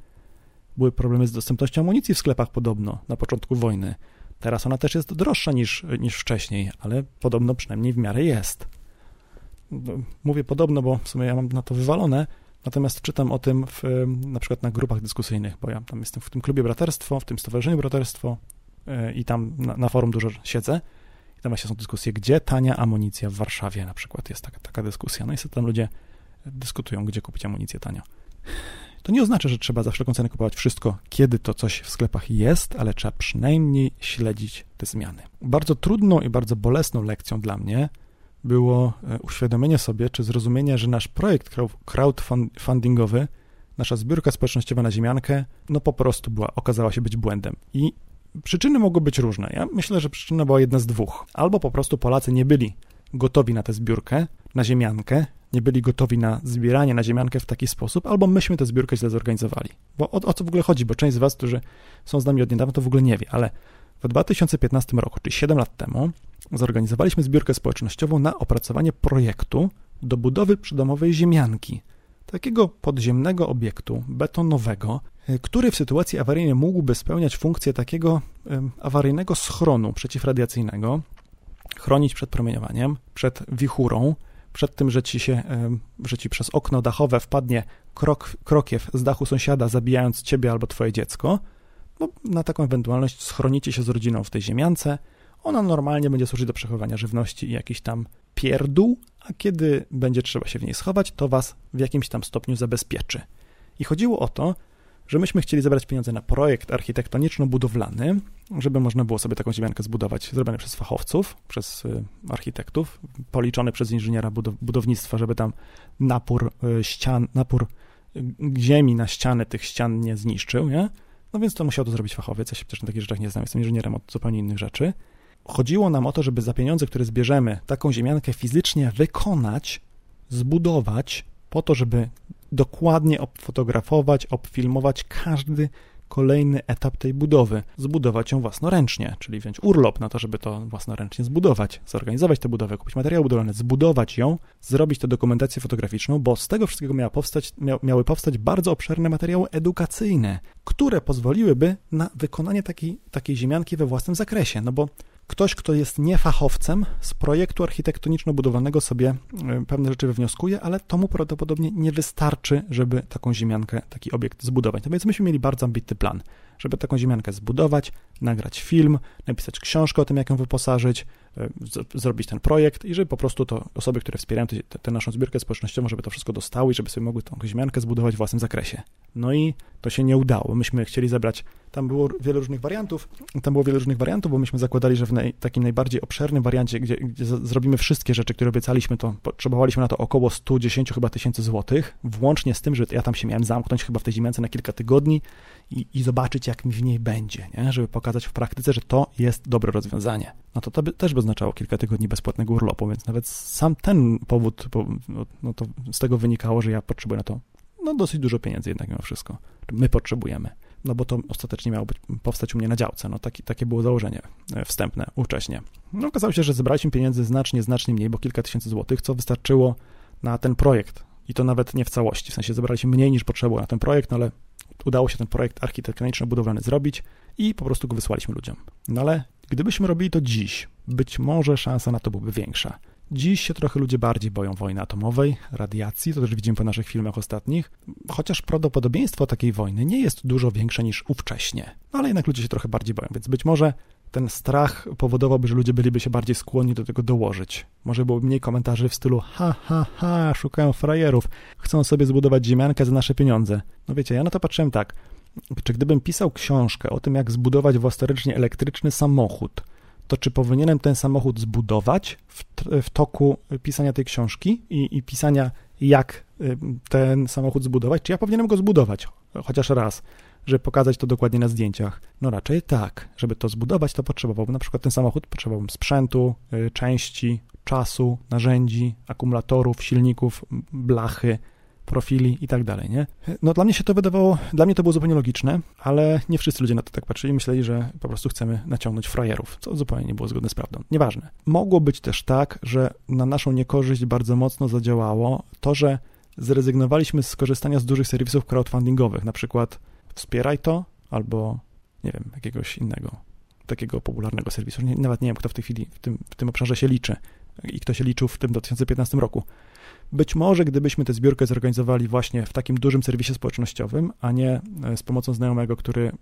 Były problemy z dostępnością amunicji w sklepach podobno na początku wojny. Teraz ona też jest droższa niż, niż wcześniej, ale podobno przynajmniej w miarę jest. Mówię podobno, bo w sumie ja mam na to wywalone, Natomiast czytam o tym w, na przykład na grupach dyskusyjnych, bo ja tam jestem w tym klubie Braterstwo, w tym Stowarzyszeniu Braterstwo e, i tam na, na forum dużo siedzę. I tam właśnie są dyskusje, gdzie tania amunicja w Warszawie na przykład jest taka, taka dyskusja. No i sobie tam ludzie dyskutują, gdzie kupić amunicję tanio. To nie oznacza, że trzeba za wszelką cenę kupować wszystko, kiedy to coś w sklepach jest, ale trzeba przynajmniej śledzić te zmiany. Bardzo trudną i bardzo bolesną lekcją dla mnie było e, uświadomienie sobie, czy zrozumienie, że nasz projekt crowdfundingowy, nasza zbiórka społecznościowa na ziemiankę, no po prostu była, okazała się być błędem. I przyczyny mogły być różne. Ja myślę, że przyczyna była jedna z dwóch. Albo po prostu Polacy nie byli gotowi na tę zbiórkę, na ziemiankę, nie byli gotowi na zbieranie na ziemiankę w taki sposób, albo myśmy tę zbiórkę źle zorganizowali. Bo o, o co w ogóle chodzi? Bo część z was, którzy są z nami od niedawna, to w ogóle nie wie, ale w 2015 roku, czyli 7 lat temu, zorganizowaliśmy zbiórkę społecznościową na opracowanie projektu do budowy przydomowej ziemianki, takiego podziemnego obiektu betonowego, y, który w sytuacji awaryjnej mógłby spełniać funkcję takiego awaryjnego schronu przeciwradiacyjnego, chronić przed promieniowaniem, przed wichurą, przed tym, że ci się, że ci przez okno dachowe wpadnie krok, krokiew z dachu sąsiada, zabijając ciebie albo twoje dziecko, no, na taką ewentualność schronicie się z rodziną w tej ziemiance. Ona normalnie będzie służyć do przechowywania żywności i jakiś tam pierdół, a kiedy będzie trzeba się w niej schować, to was w jakimś tam stopniu zabezpieczy. I chodziło o to, że myśmy chcieli zebrać pieniądze na projekt architektoniczno-budowlany, żeby można było sobie taką ziemiankę zbudować, zrobiony przez fachowców, przez y, architektów, policzony przez inżyniera budownictwa, żeby tam napór y, ścian, napór y, ziemi na ściany tych ścian nie zniszczył, nie? No więc to musiał to zrobić fachowiec, ja się przecież na takich rzeczach nie znam, jestem inżynierem od zupełnie innych rzeczy. Chodziło nam o to, żeby za pieniądze, które zbierzemy, taką ziemiankę fizycznie wykonać, zbudować, po to, żeby dokładnie obfotografować, obfilmować każdy kolejny etap tej budowy, zbudować ją własnoręcznie, czyli wziąć urlop na to, żeby to własnoręcznie zbudować, zorganizować tę budowę, kupić materiał budowlany, zbudować ją, zrobić tę dokumentację fotograficzną, bo z tego wszystkiego miała powstać, mia, miały powstać bardzo obszerne materiały edukacyjne, które pozwoliłyby na wykonanie takiej, takiej ziemianki we własnym zakresie, no bo Ktoś, kto jest niefachowcem, z projektu architektoniczno-budowlanego sobie e, pewne rzeczy wywnioskuje, ale to mu prawdopodobnie nie wystarczy, żeby taką ziemiankę, taki obiekt zbudować. No więc myśmy mieli bardzo ambitny plan, żeby taką ziemiankę zbudować, nagrać film, napisać książkę o tym, jak ją wyposażyć, zrobić ten projekt i żeby po prostu to osoby, które wspierają tę naszą zbiórkę społecznościową, żeby to wszystko dostały i żeby sobie mogły tą ziemiankę zbudować w własnym zakresie. No i to się nie udało. Myśmy chcieli zebrać, tam było wiele różnych wariantów, tam było wiele różnych wariantów, bo myśmy zakładali, że w naj, takim najbardziej obszernym wariancie, gdzie, gdzie zrobimy wszystkie rzeczy, które obiecaliśmy, to potrzebowaliśmy na to około 110 chyba tysięcy złotych, włącznie z tym, że ja tam się miałem zamknąć chyba w tej ziemiance na kilka tygodni i, i zobaczyć, jak mi w niej będzie, nie? żeby pokazać w praktyce, że to jest dobre rozwiązanie. No to, to by, też by oznaczało kilka tygodni bezpłatnego urlopu, więc nawet sam ten powód, no, no to z tego wynikało, że ja potrzebuję na to no dosyć dużo pieniędzy jednak mimo wszystko. My potrzebujemy, no bo to ostatecznie miało być, powstać u mnie na działce, no taki, takie było założenie e, wstępne, ówcześnie. No okazało się, że zebraliśmy pieniędzy znacznie, znacznie mniej, bo kilka tysięcy złotych, co wystarczyło na ten projekt i to nawet nie w całości, w sensie zebraliśmy mniej niż potrzeba na ten projekt, no ale udało się ten projekt architektoniczno-budowlany zrobić i po prostu go wysłaliśmy ludziom. No ale gdybyśmy robili to dziś, być może szansa na to byłaby większa. Dziś się trochę ludzie bardziej boją wojny atomowej, radiacji, to też widzimy po naszych filmach ostatnich, chociaż prawdopodobieństwo takiej wojny nie jest dużo większe niż ówcześnie. No ale jednak ludzie się trochę bardziej boją, więc być może ten strach powodowałby, że ludzie byliby się bardziej skłonni do tego dołożyć. Może byłoby mniej komentarzy w stylu ha, ha, ha, szukają frajerów, chcą sobie zbudować ziemiankę za nasze pieniądze. No wiecie, ja na to patrzyłem tak, czy gdybym pisał książkę o tym, jak zbudować własnoręcznie elektryczny samochód, to czy powinienem ten samochód zbudować w, w toku pisania tej książki i, i pisania, jak y, ten samochód zbudować, czy ja powinienem go zbudować chociaż raz, żeby pokazać to dokładnie na zdjęciach? No raczej tak. Żeby to zbudować, to potrzebowałbym na przykład ten samochód, potrzebowałbym sprzętu, y, części, czasu, narzędzi, akumulatorów, silników, blachy, profili i tak dalej, nie? No dla mnie się to wydawało, dla mnie to było zupełnie logiczne, ale nie wszyscy ludzie na to tak patrzyli, myśleli, że po prostu chcemy naciągnąć frajerów, co zupełnie nie było zgodne z prawdą. Nieważne. Mogło być też tak, że na naszą niekorzyść bardzo mocno zadziałało to, że zrezygnowaliśmy z korzystania z dużych serwisów crowdfundingowych, na przykład Wspieraj to albo, nie wiem, jakiegoś innego, takiego popularnego serwisu. Nie, nawet nie wiem, kto w tej chwili w tym, w tym obszarze się liczy i kto się liczył w tym 2015 roku. Być może gdybyśmy tę zbiórkę zorganizowali właśnie w takim dużym serwisie społecznościowym, a nie e, z pomocą znajomego, który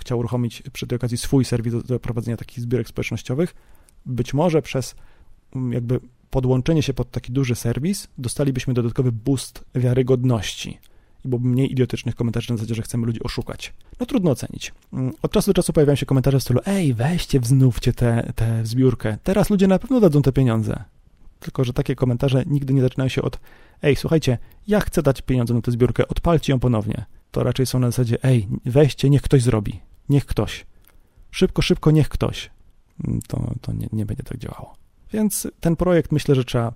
chciał uruchomić przy tej okazji swój serwis do, prowadzenia takich zbiórek społecznościowych, być może przez mm, jakby podłączenie się pod taki duży serwis dostalibyśmy dodatkowy boost wiarygodności i byłoby mniej idiotycznych komentarzy na zasadzie, że chcemy ludzi oszukać. No trudno ocenić. Mm, od czasu do czasu pojawiają się komentarze w stylu ej, weźcie, wznówcie tę zbiórkę, teraz ludzie na pewno dadzą te pieniądze. Tylko, że takie komentarze nigdy nie zaczynają się od ej, słuchajcie, ja chcę dać pieniądze na tę zbiórkę, odpalcie ją ponownie. To raczej są na zasadzie ej, weźcie, niech ktoś zrobi. Niech ktoś. Szybko, szybko, niech ktoś. Mm, to, to nie, nie będzie tak działało. Więc ten projekt myślę, że trzeba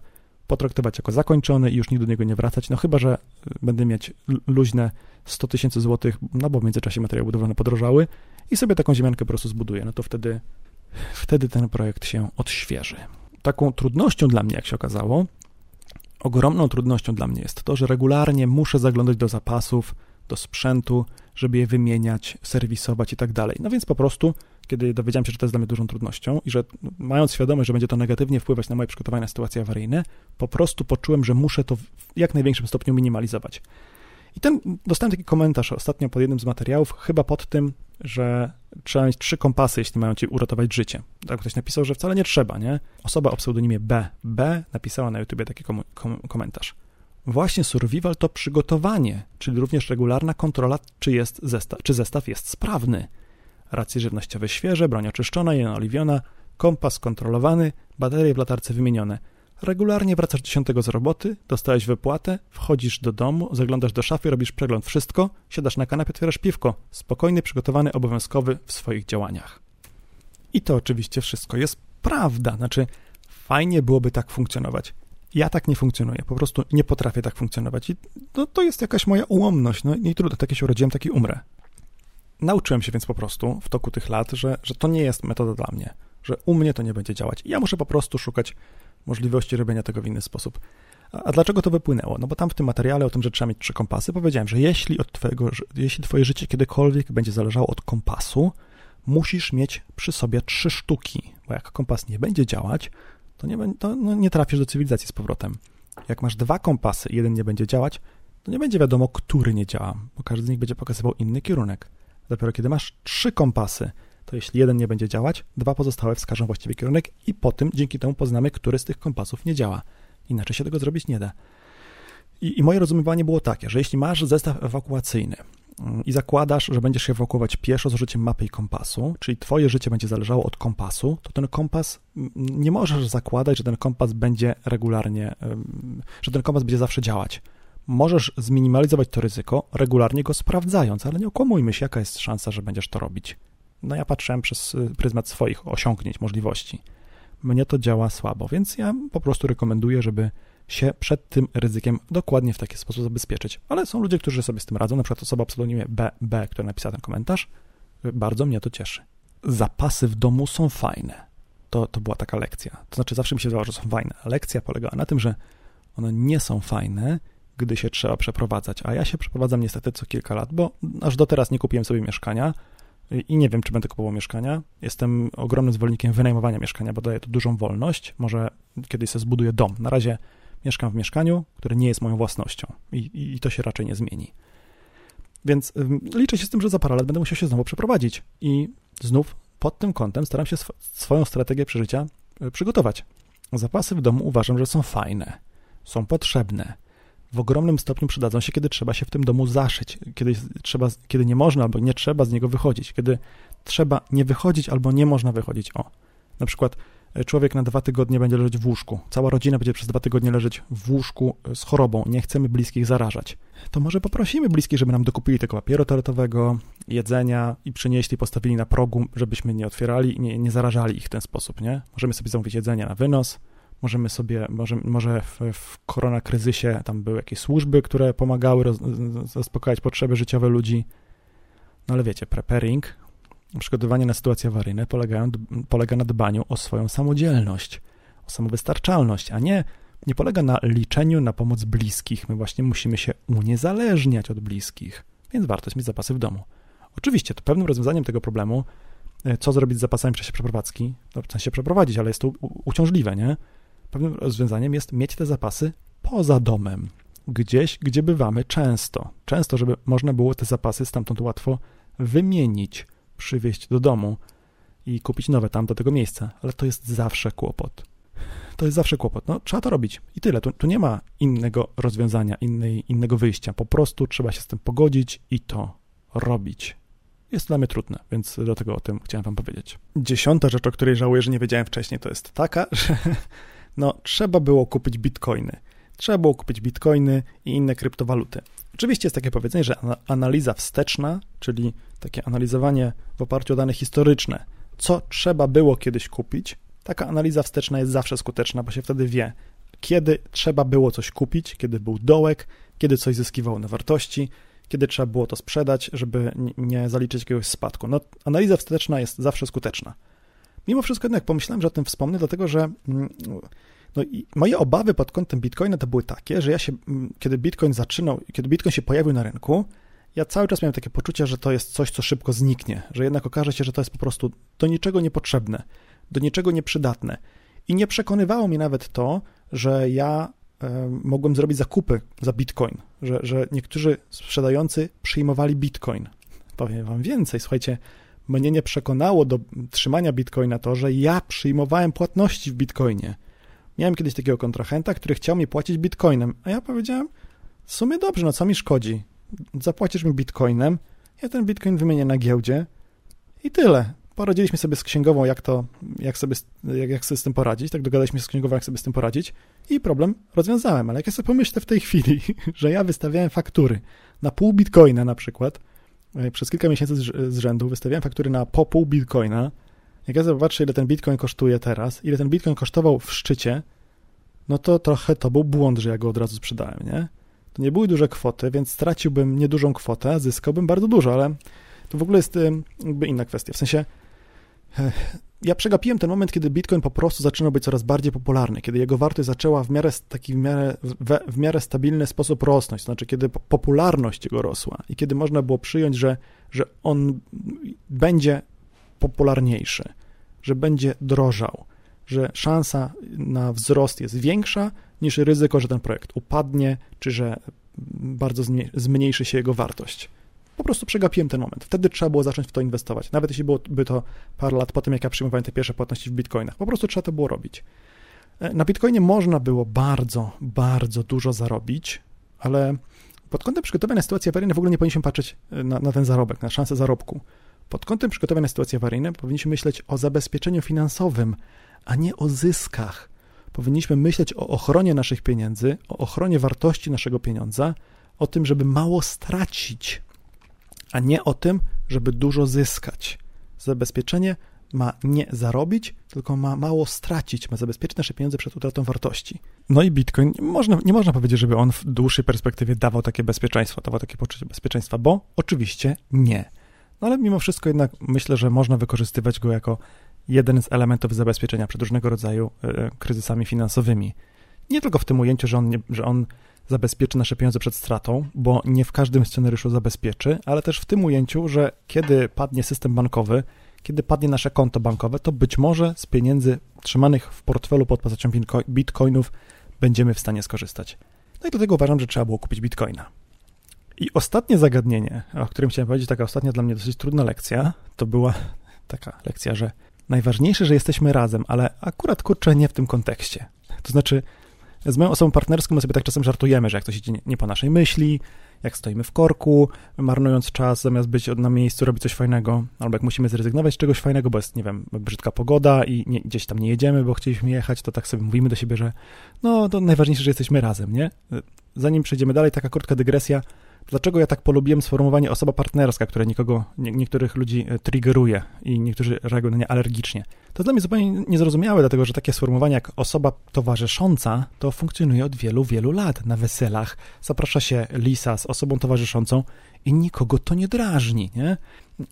potraktować jako zakończony i już nigdy do niego nie wracać, no chyba, że będę mieć luźne 100 tysięcy złotych, no bo w międzyczasie materiały budowlane podrożały i sobie taką ziemiankę po prostu zbuduję, no to wtedy, wtedy ten projekt się odświeży taką trudnością dla mnie, jak się okazało, ogromną trudnością dla mnie jest to, że regularnie muszę zaglądać do zapasów, do sprzętu, żeby je wymieniać, serwisować i tak dalej. No więc po prostu kiedy dowiedziałem się, że to jest dla mnie dużą trudnością i że mając świadomość, że będzie to negatywnie wpływać na moje przygotowanie na sytuacje awaryjne, po prostu poczułem, że muszę to w jak największym stopniu minimalizować. I ten, dostałem taki komentarz ostatnio pod jednym z materiałów, chyba pod tym, że trzeba mieć trzy kompasy, jeśli mają ci uratować życie. Tak ktoś napisał, że wcale nie trzeba, nie? Osoba o pseudonimie B, B napisała na YouTubie taki kom kom komentarz. Właśnie survival to przygotowanie, czyli również regularna kontrola, czy, jest zestaw, czy zestaw jest sprawny. Racje żywnościowe świeże, broń oczyszczona i oliwiona, kompas kontrolowany, baterie w latarce wymienione – Regularnie wracasz dziesiątego z roboty, dostałeś wypłatę, wchodzisz do domu, zaglądasz do szafy, robisz przegląd wszystko, siadasz na kanapie, otwierasz piwko. Spokojny, przygotowany, obowiązkowy w swoich działaniach. I to oczywiście wszystko jest prawda. Znaczy, fajnie byłoby tak funkcjonować. Ja tak nie funkcjonuję, po prostu nie potrafię tak funkcjonować. I to, to jest jakaś moja ułomność. No nie trudno, takie się urodziłem, taki umrę. Nauczyłem się więc po prostu w toku tych lat, że, że to nie jest metoda dla mnie, że u mnie to nie będzie działać. Ja muszę po prostu szukać możliwości robienia tego w inny sposób. A dlaczego to wypłynęło? No bo tam w tym materiale o tym, że trzeba mieć trzy kompasy, powiedziałem, że jeśli, od twojego, jeśli twoje życie kiedykolwiek będzie zależało od kompasu, musisz mieć przy sobie trzy sztuki, bo jak kompas nie będzie działać, to nie, to no nie trafisz do cywilizacji z powrotem. Jak masz dwa kompasy i jeden nie będzie działać, to nie będzie wiadomo, który nie działa, bo każdy z nich będzie pokazywał inny kierunek. Dopiero kiedy masz trzy kompasy, to jeśli jeden nie będzie działać, dwa pozostałe wskażą właściwy kierunek i po tym dzięki temu poznamy, który z tych kompasów nie działa. Inaczej się tego zrobić nie da. I, I, moje rozumowanie było takie, że jeśli masz zestaw ewakuacyjny mm, i zakładasz, że będziesz się ewakuować pieszo z użyciem mapy i kompasu, czyli twoje życie będzie zależało od kompasu, to ten kompas, mm, nie możesz zakładać, że ten kompas będzie regularnie, że ten kompas będzie zawsze działać. Możesz zminimalizować to ryzyko, regularnie go sprawdzając, ale nie okłamujmy się, jaka jest szansa, że będziesz to robić no ja patrzyłem przez y, pryzmat swoich osiągnięć, możliwości. Mnie to działa słabo, więc ja po prostu rekomenduję, żeby się przed tym ryzykiem dokładnie w taki sposób zabezpieczyć. Ale są ludzie, którzy sobie z tym radzą, na przykład osoba o pseudonimie BB, która napisała ten komentarz. Bardzo mnie to cieszy. Zapasy w domu są fajne. To, to była taka lekcja. To znaczy, zawsze mi się wydawało, że są fajne. Lekcja polegała na tym, że one nie są fajne, gdy się trzeba przeprowadzać. A ja się przeprowadzam niestety co kilka lat, bo aż do teraz nie kupiłem sobie mieszkania, i nie wiem, czy będę kupował mieszkania. Jestem ogromnym zwolennikiem wynajmowania mieszkania, bo daje to dużą wolność. Może kiedyś sobie zbuduję dom. Na razie mieszkam w mieszkaniu, które nie jest moją własnością i, i to się raczej nie zmieni. Więc liczę się z tym, że za parę lat będę musiał się znowu przeprowadzić i znów pod tym kątem staram się sw swoją strategię przeżycia y, przygotować. Zapasy w domu uważam, że są fajne, są potrzebne w ogromnym stopniu przydadzą się, kiedy trzeba się w tym domu zaszyć, kiedy, trzeba, kiedy nie można albo nie trzeba z niego wychodzić, kiedy trzeba nie wychodzić albo nie można wychodzić. O, na przykład e, człowiek na dwa tygodnie będzie leżeć w łóżku, cała rodzina będzie przez dwa tygodnie leżeć w łóżku e, z chorobą, nie chcemy bliskich zarażać. To może poprosimy bliskich, żeby nam dokupili tego papieru toaletowego, jedzenia i przynieśli, postawili na progu, żebyśmy nie otwierali i nie, nie zarażali ich w ten sposób, nie? Możemy sobie zamówić jedzenie na wynos, Możemy sobie, może, może w, w koronakryzysie tam były jakieś służby, które pomagały roz, zaspokajać potrzeby życiowe ludzi. No ale wiecie, preparing, przygotowanie na sytuacje awaryjne polegają, polega na dbaniu o swoją samodzielność, o samowystarczalność, a nie, nie polega na liczeniu na pomoc bliskich. My właśnie musimy się uniezależniać od bliskich, więc warto jest mieć zapasy w domu. Oczywiście, to pewnym rozwiązaniem tego problemu, e, co zrobić z zapasami w czasie przeprowadzki, no w sensie przeprowadzić, ale jest to uciążliwe, nie? Pewnym rozwiązaniem jest mieć te zapasy poza domem, gdzieś, gdzie bywamy często. Często, żeby można było te zapasy stamtąd łatwo wymienić, przywieźć do domu i kupić nowe tam do tego miejsca, ale to jest zawsze kłopot. To jest zawsze kłopot. No, trzeba to robić i tyle. Tu, tu nie ma innego rozwiązania, innej, innego wyjścia. Po prostu trzeba się z tym pogodzić i to robić. Jest to dla mnie trudne, więc do tego o tym chciałem Wam powiedzieć. Dziesiąta rzecz, o której żałuję, że nie wiedziałem wcześniej, to jest taka, że no trzeba było kupić bitcoiny. Trzeba było kupić bitcoiny i inne kryptowaluty. Oczywiście jest takie powiedzenie, że analiza wsteczna, czyli takie analizowanie w oparciu o dane historyczne, co trzeba było kiedyś kupić, taka analiza wsteczna jest zawsze skuteczna, bo się wtedy wie, kiedy trzeba było coś kupić, kiedy był dołek, kiedy coś zyskiwało na wartości, kiedy trzeba było to sprzedać, żeby nie zaliczyć jakiegoś spadku. No, analiza wsteczna jest zawsze skuteczna. Mimo wszystko jednak pomyślałem, że o tym wspomnę, dlatego że mm, no moje obawy pod kątem Bitcoina to były takie, że ja się, mm, kiedy Bitcoin zaczynał, kiedy Bitcoin się pojawił na rynku, ja cały czas miałem takie poczucie, że to jest coś, co szybko zniknie, że jednak okaże się, że to jest po prostu do niczego niepotrzebne, do niczego nieprzydatne. I nie przekonywało mnie nawet to, że ja e, mogłem zrobić zakupy za bitcoin, że, że niektórzy sprzedający przyjmowali bitcoin. Powiem wam więcej, słuchajcie, mnie nie przekonało do trzymania bitcoina to, że ja przyjmowałem płatności w bitcoinie. Miałem kiedyś takiego kontrahenta, który chciał mi płacić bitcoinem, a ja powiedziałem, w sumie dobrze, no co mi szkodzi? Zapłacisz mi bitcoinem, ja ten bitcoin wymienię na giełdzie i tyle. Poradziliśmy sobie z księgową, jak to, jak sobie, jak, jak sobie z tym poradzić, tak dogadaliśmy się z księgową, jak sobie z tym poradzić i problem rozwiązałem, ale jak ja sobie pomyślę w tej chwili, że ja wystawiałem faktury na pół bitcoina na przykład, przez kilka miesięcy z, rzędu wystawiałem faktury na po pół bitcoina, jak ja zobaczę, ile ten bitcoin kosztuje teraz, ile ten bitcoin kosztował w szczycie, no to trochę to był błąd, że ja go od razu sprzedałem, nie? To nie były duże kwoty, więc straciłbym niedużą kwotę, zyskałbym bardzo dużo, ale to w ogóle jest jakby inna kwestia. W sensie ja przegapiłem ten moment, kiedy Bitcoin po prostu zaczynał być coraz bardziej popularny, kiedy jego wartość zaczęła w miarę taki w miarę, w, w miarę stabilny sposób rosnąć, to znaczy kiedy popularność jego rosła i kiedy można było przyjąć, że, że on będzie popularniejszy, że będzie drożał, że szansa na wzrost jest większa niż ryzyko, że ten projekt upadnie, czy że bardzo zmniejszy się jego wartość. Po prostu przegapiłem ten moment. Wtedy trzeba było zacząć w to inwestować. Nawet jeśli byłoby to parę lat po tym, jak ja przyjmowałem te pierwsze płatności w bitcoinach. Po prostu trzeba to było robić. E, na bitcoinie można było bardzo, bardzo dużo zarobić, ale pod kątem przygotowania na sytuacje awaryjne w ogóle nie powinniśmy patrzeć e, na, na ten zarobek, na szansę zarobku. Pod kątem przygotowania na sytuacje awaryjne powinniśmy myśleć o zabezpieczeniu finansowym, a nie o zyskach. Powinniśmy myśleć o ochronie naszych pieniędzy, o ochronie wartości naszego pieniądza, o tym, żeby mało stracić, a nie o tym, żeby dużo zyskać. Zabezpieczenie ma nie zarobić, tylko ma mało stracić, ma zabezpieczyć nasze pieniądze przed utratą wartości. No i Bitcoin, można, nie można powiedzieć, żeby on w dłuższej perspektywie dawał takie bezpieczeństwo, dawał takie poczucie bezpieczeństwa, bo oczywiście nie. No ale mimo wszystko jednak myślę, że można wykorzystywać go jako jeden z elementów zabezpieczenia przed różnego rodzaju e, kryzysami finansowymi. Nie tylko w tym ujęciu, że on, nie, że on zabezpieczy nasze pieniądze przed stratą, bo nie w każdym scenariuszu zabezpieczy, ale też w tym ujęciu, że kiedy padnie system bankowy, kiedy padnie nasze konto bankowe, to być może z pieniędzy trzymanych w portfelu pod postacią bitcoinów będziemy w stanie skorzystać. No i do tego uważam, że trzeba było kupić bitcoina. I ostatnie zagadnienie, o którym chciałem powiedzieć, taka ostatnia dla mnie dosyć trudna lekcja, to była taka lekcja, że najważniejsze, że jesteśmy razem, ale akurat kurczę nie w tym kontekście. To znaczy, z moją osobą partnerską my sobie tak czasem żartujemy, że jak coś idzie nie po naszej myśli, jak stoimy w korku, marnując czas, zamiast być na miejscu, robić coś fajnego, albo jak musimy zrezygnować z czegoś fajnego, bo jest, nie wiem, brzydka pogoda i nie, gdzieś tam nie jedziemy, bo chcieliśmy jechać, to tak sobie mówimy do siebie, że no, to najważniejsze, że jesteśmy razem, nie? Zanim przejdziemy dalej, taka krótka dygresja, Dlaczego ja tak polubiłem sformułowanie osoba partnerska, które nikogo, nie, niektórych ludzi e, triggeruje i niektórzy reagują na nie alergicznie? To dla mnie zupełnie niezrozumiałe, dlatego że takie sformułowanie jak osoba towarzysząca to funkcjonuje od wielu, wielu lat. Na weselach zaprasza się lisa z osobą towarzyszącą i nikogo to nie drażni, nie?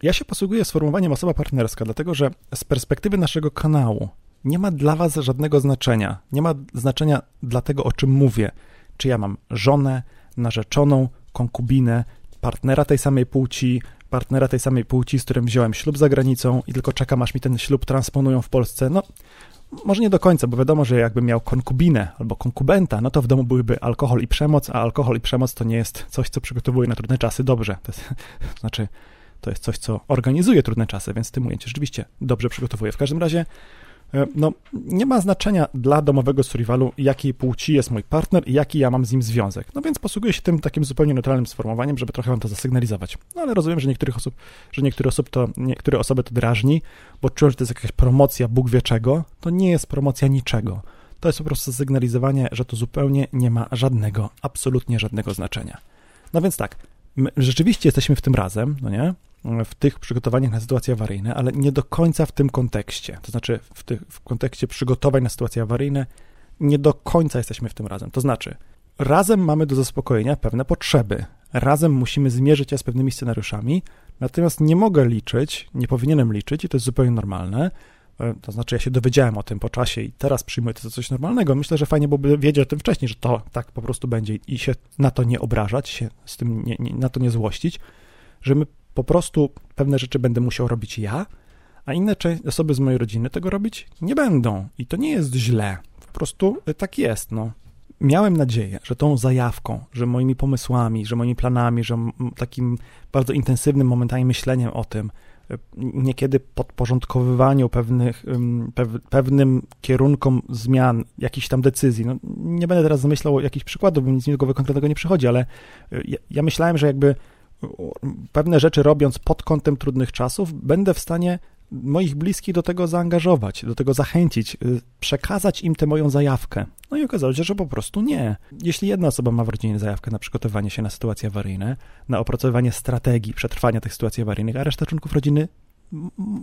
Ja się posługuję sformułowaniem osoba partnerska, dlatego że z perspektywy naszego kanału nie ma dla was żadnego znaczenia. Nie ma znaczenia dla tego, o czym mówię. Czy ja mam żonę, narzeczoną, konkubinę, partnera tej samej płci, partnera tej samej płci, z którym wziąłem ślub za granicą i tylko czekam, aż mi ten ślub transponują w Polsce. No, może nie do końca, bo wiadomo, że jakbym miał konkubinę albo konkubenta, no to w domu byłyby alkohol i przemoc, a alkohol i przemoc to nie jest coś, co przygotowuje na trudne czasy dobrze. To, jest, to znaczy, to jest coś, co organizuje trudne czasy, więc w tym ujęciu rzeczywiście dobrze przygotowuje. W każdym razie no, nie ma znaczenia dla domowego survivalu, jakiej płci jest mój partner i jaki ja mam z nim związek. No więc posługuję się tym takim zupełnie neutralnym sformułowaniem, żeby trochę wam to zasygnalizować. No ale rozumiem, że niektórych osób, że niektóre, osób to, niektóre osoby to drażni, bo czują, że to jest jakaś promocja Bóg wie czego. To nie jest promocja niczego. To jest po prostu sygnalizowanie, że to zupełnie nie ma żadnego, absolutnie żadnego znaczenia. No więc tak, rzeczywiście jesteśmy w tym razem, no nie? W tych przygotowaniach na sytuacje awaryjne, ale nie do końca w tym kontekście. To znaczy, w, tych, w kontekście przygotowań na sytuacje awaryjne, nie do końca jesteśmy w tym razem. To znaczy, razem mamy do zaspokojenia pewne potrzeby. Razem musimy zmierzyć się z pewnymi scenariuszami, natomiast nie mogę liczyć, nie powinienem liczyć, i to jest zupełnie normalne, e, to znaczy ja się dowiedziałem o tym po czasie i teraz przyjmuję to za coś normalnego. Myślę, że fajnie byłoby wiedzieć o tym wcześniej, że to tak po prostu będzie i się na to nie obrażać, się z tym nie, nie, na to nie złościć, że my po prostu pewne rzeczy będę musiał robić ja, a inne osoby z mojej rodziny tego robić nie będą. I to nie jest źle. Po prostu tak jest, no. Miałem nadzieję, że tą zajawką, że moimi pomysłami, że moimi planami, że takim bardzo intensywnym momentami myśleniem o tym, e, niekiedy podporządkowywaniu pewnych, pewnym kierunkom zmian, jakichś tam decyzji. No, nie będę teraz zamyślał jakichś przykładów, bo nic mi do głowy konkretnego nie przychodzi, ale e, ja, ja myślałem, że jakby pewne rzeczy robiąc pod kątem trudnych czasów, będę w stanie moich bliskich do tego zaangażować, do tego zachęcić, y, przekazać im tę moją zajawkę. No i okazało się, że po prostu nie. Jeśli jedna osoba ma w rodzinie zajawkę na przygotowanie się na sytuacje awaryjne, na opracowywanie strategii przetrwania tych sytuacji awaryjnych, a reszta członków rodziny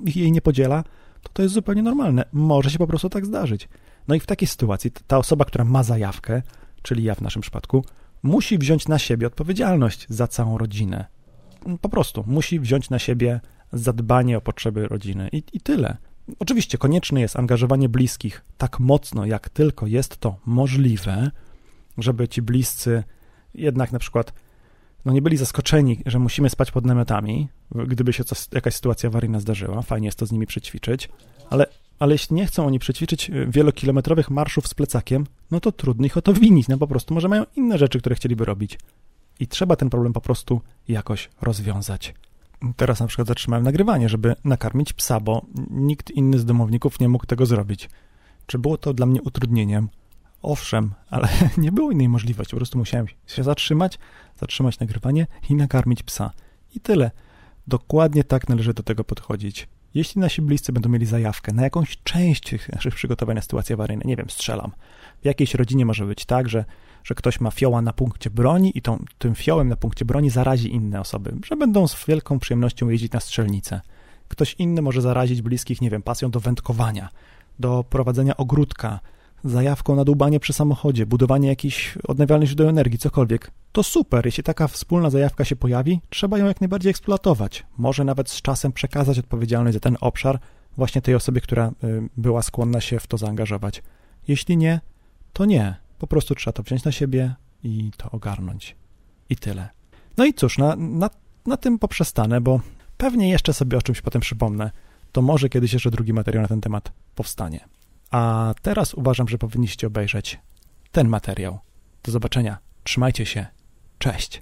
jej nie podziela, to to jest zupełnie normalne. Może się po prostu tak zdarzyć. No i w takiej sytuacji ta osoba, która ma zajawkę, czyli ja w naszym przypadku, musi wziąć na siebie odpowiedzialność za całą rodzinę. Po prostu musi wziąć na siebie zadbanie o potrzeby rodziny i, i tyle. Oczywiście konieczne jest angażowanie bliskich tak mocno, jak tylko jest to możliwe, żeby ci bliscy jednak na przykład no nie byli zaskoczeni, że musimy spać pod namiotami, gdyby się coś, jakaś sytuacja awaryjna zdarzyła. Fajnie jest to z nimi przećwiczyć, ale, ale jeśli nie chcą oni przećwiczyć e, wielokilometrowych marszów z plecakiem, no to trudno ich o to winić. No po prostu może mają inne rzeczy, które chcieliby robić. I trzeba ten problem po prostu jakoś rozwiązać teraz na przykład zatrzymałem nagrywanie, żeby nakarmić psa, bo nikt inny z domowników nie mógł tego zrobić. Czy było to dla mnie utrudnieniem? Owszem, ale nie było innej możliwości. Po prostu musiałem się zatrzymać, zatrzymać nagrywanie i nakarmić psa. I tyle. Dokładnie tak należy do tego podchodzić. Jeśli nasi bliscy będą mieli zajawkę na jakąś część naszych przygotowań na sytuacje awaryjne, nie wiem, strzelam. W jakiejś rodzinie może być tak, że że ktoś ma fioła na punkcie broni i tą, tym fiołem na punkcie broni zarazi inne osoby, że będą z wielką przyjemnością jeździć na strzelnicę. Ktoś inny może zarazić bliskich, nie wiem, pasją do wędkowania, do prowadzenia ogródka, zajawką na dłubanie przy samochodzie, budowanie jakichś odnawialnych źródeł energii, cokolwiek. To super, jeśli taka wspólna zajawka się pojawi, trzeba ją jak najbardziej eksploatować. Może nawet z czasem przekazać odpowiedzialność za ten obszar właśnie tej osobie, która y, była skłonna się w to zaangażować. Jeśli nie, to nie. Po prostu trzeba to wziąć na siebie i to ogarnąć. I tyle. No i cóż, na, na, na tym poprzestanę, bo pewnie jeszcze sobie o czymś potem przypomnę. To może kiedyś jeszcze drugi materiał na ten temat powstanie. A teraz uważam, że powinniście obejrzeć ten materiał. Do zobaczenia. Trzymajcie się. Cześć.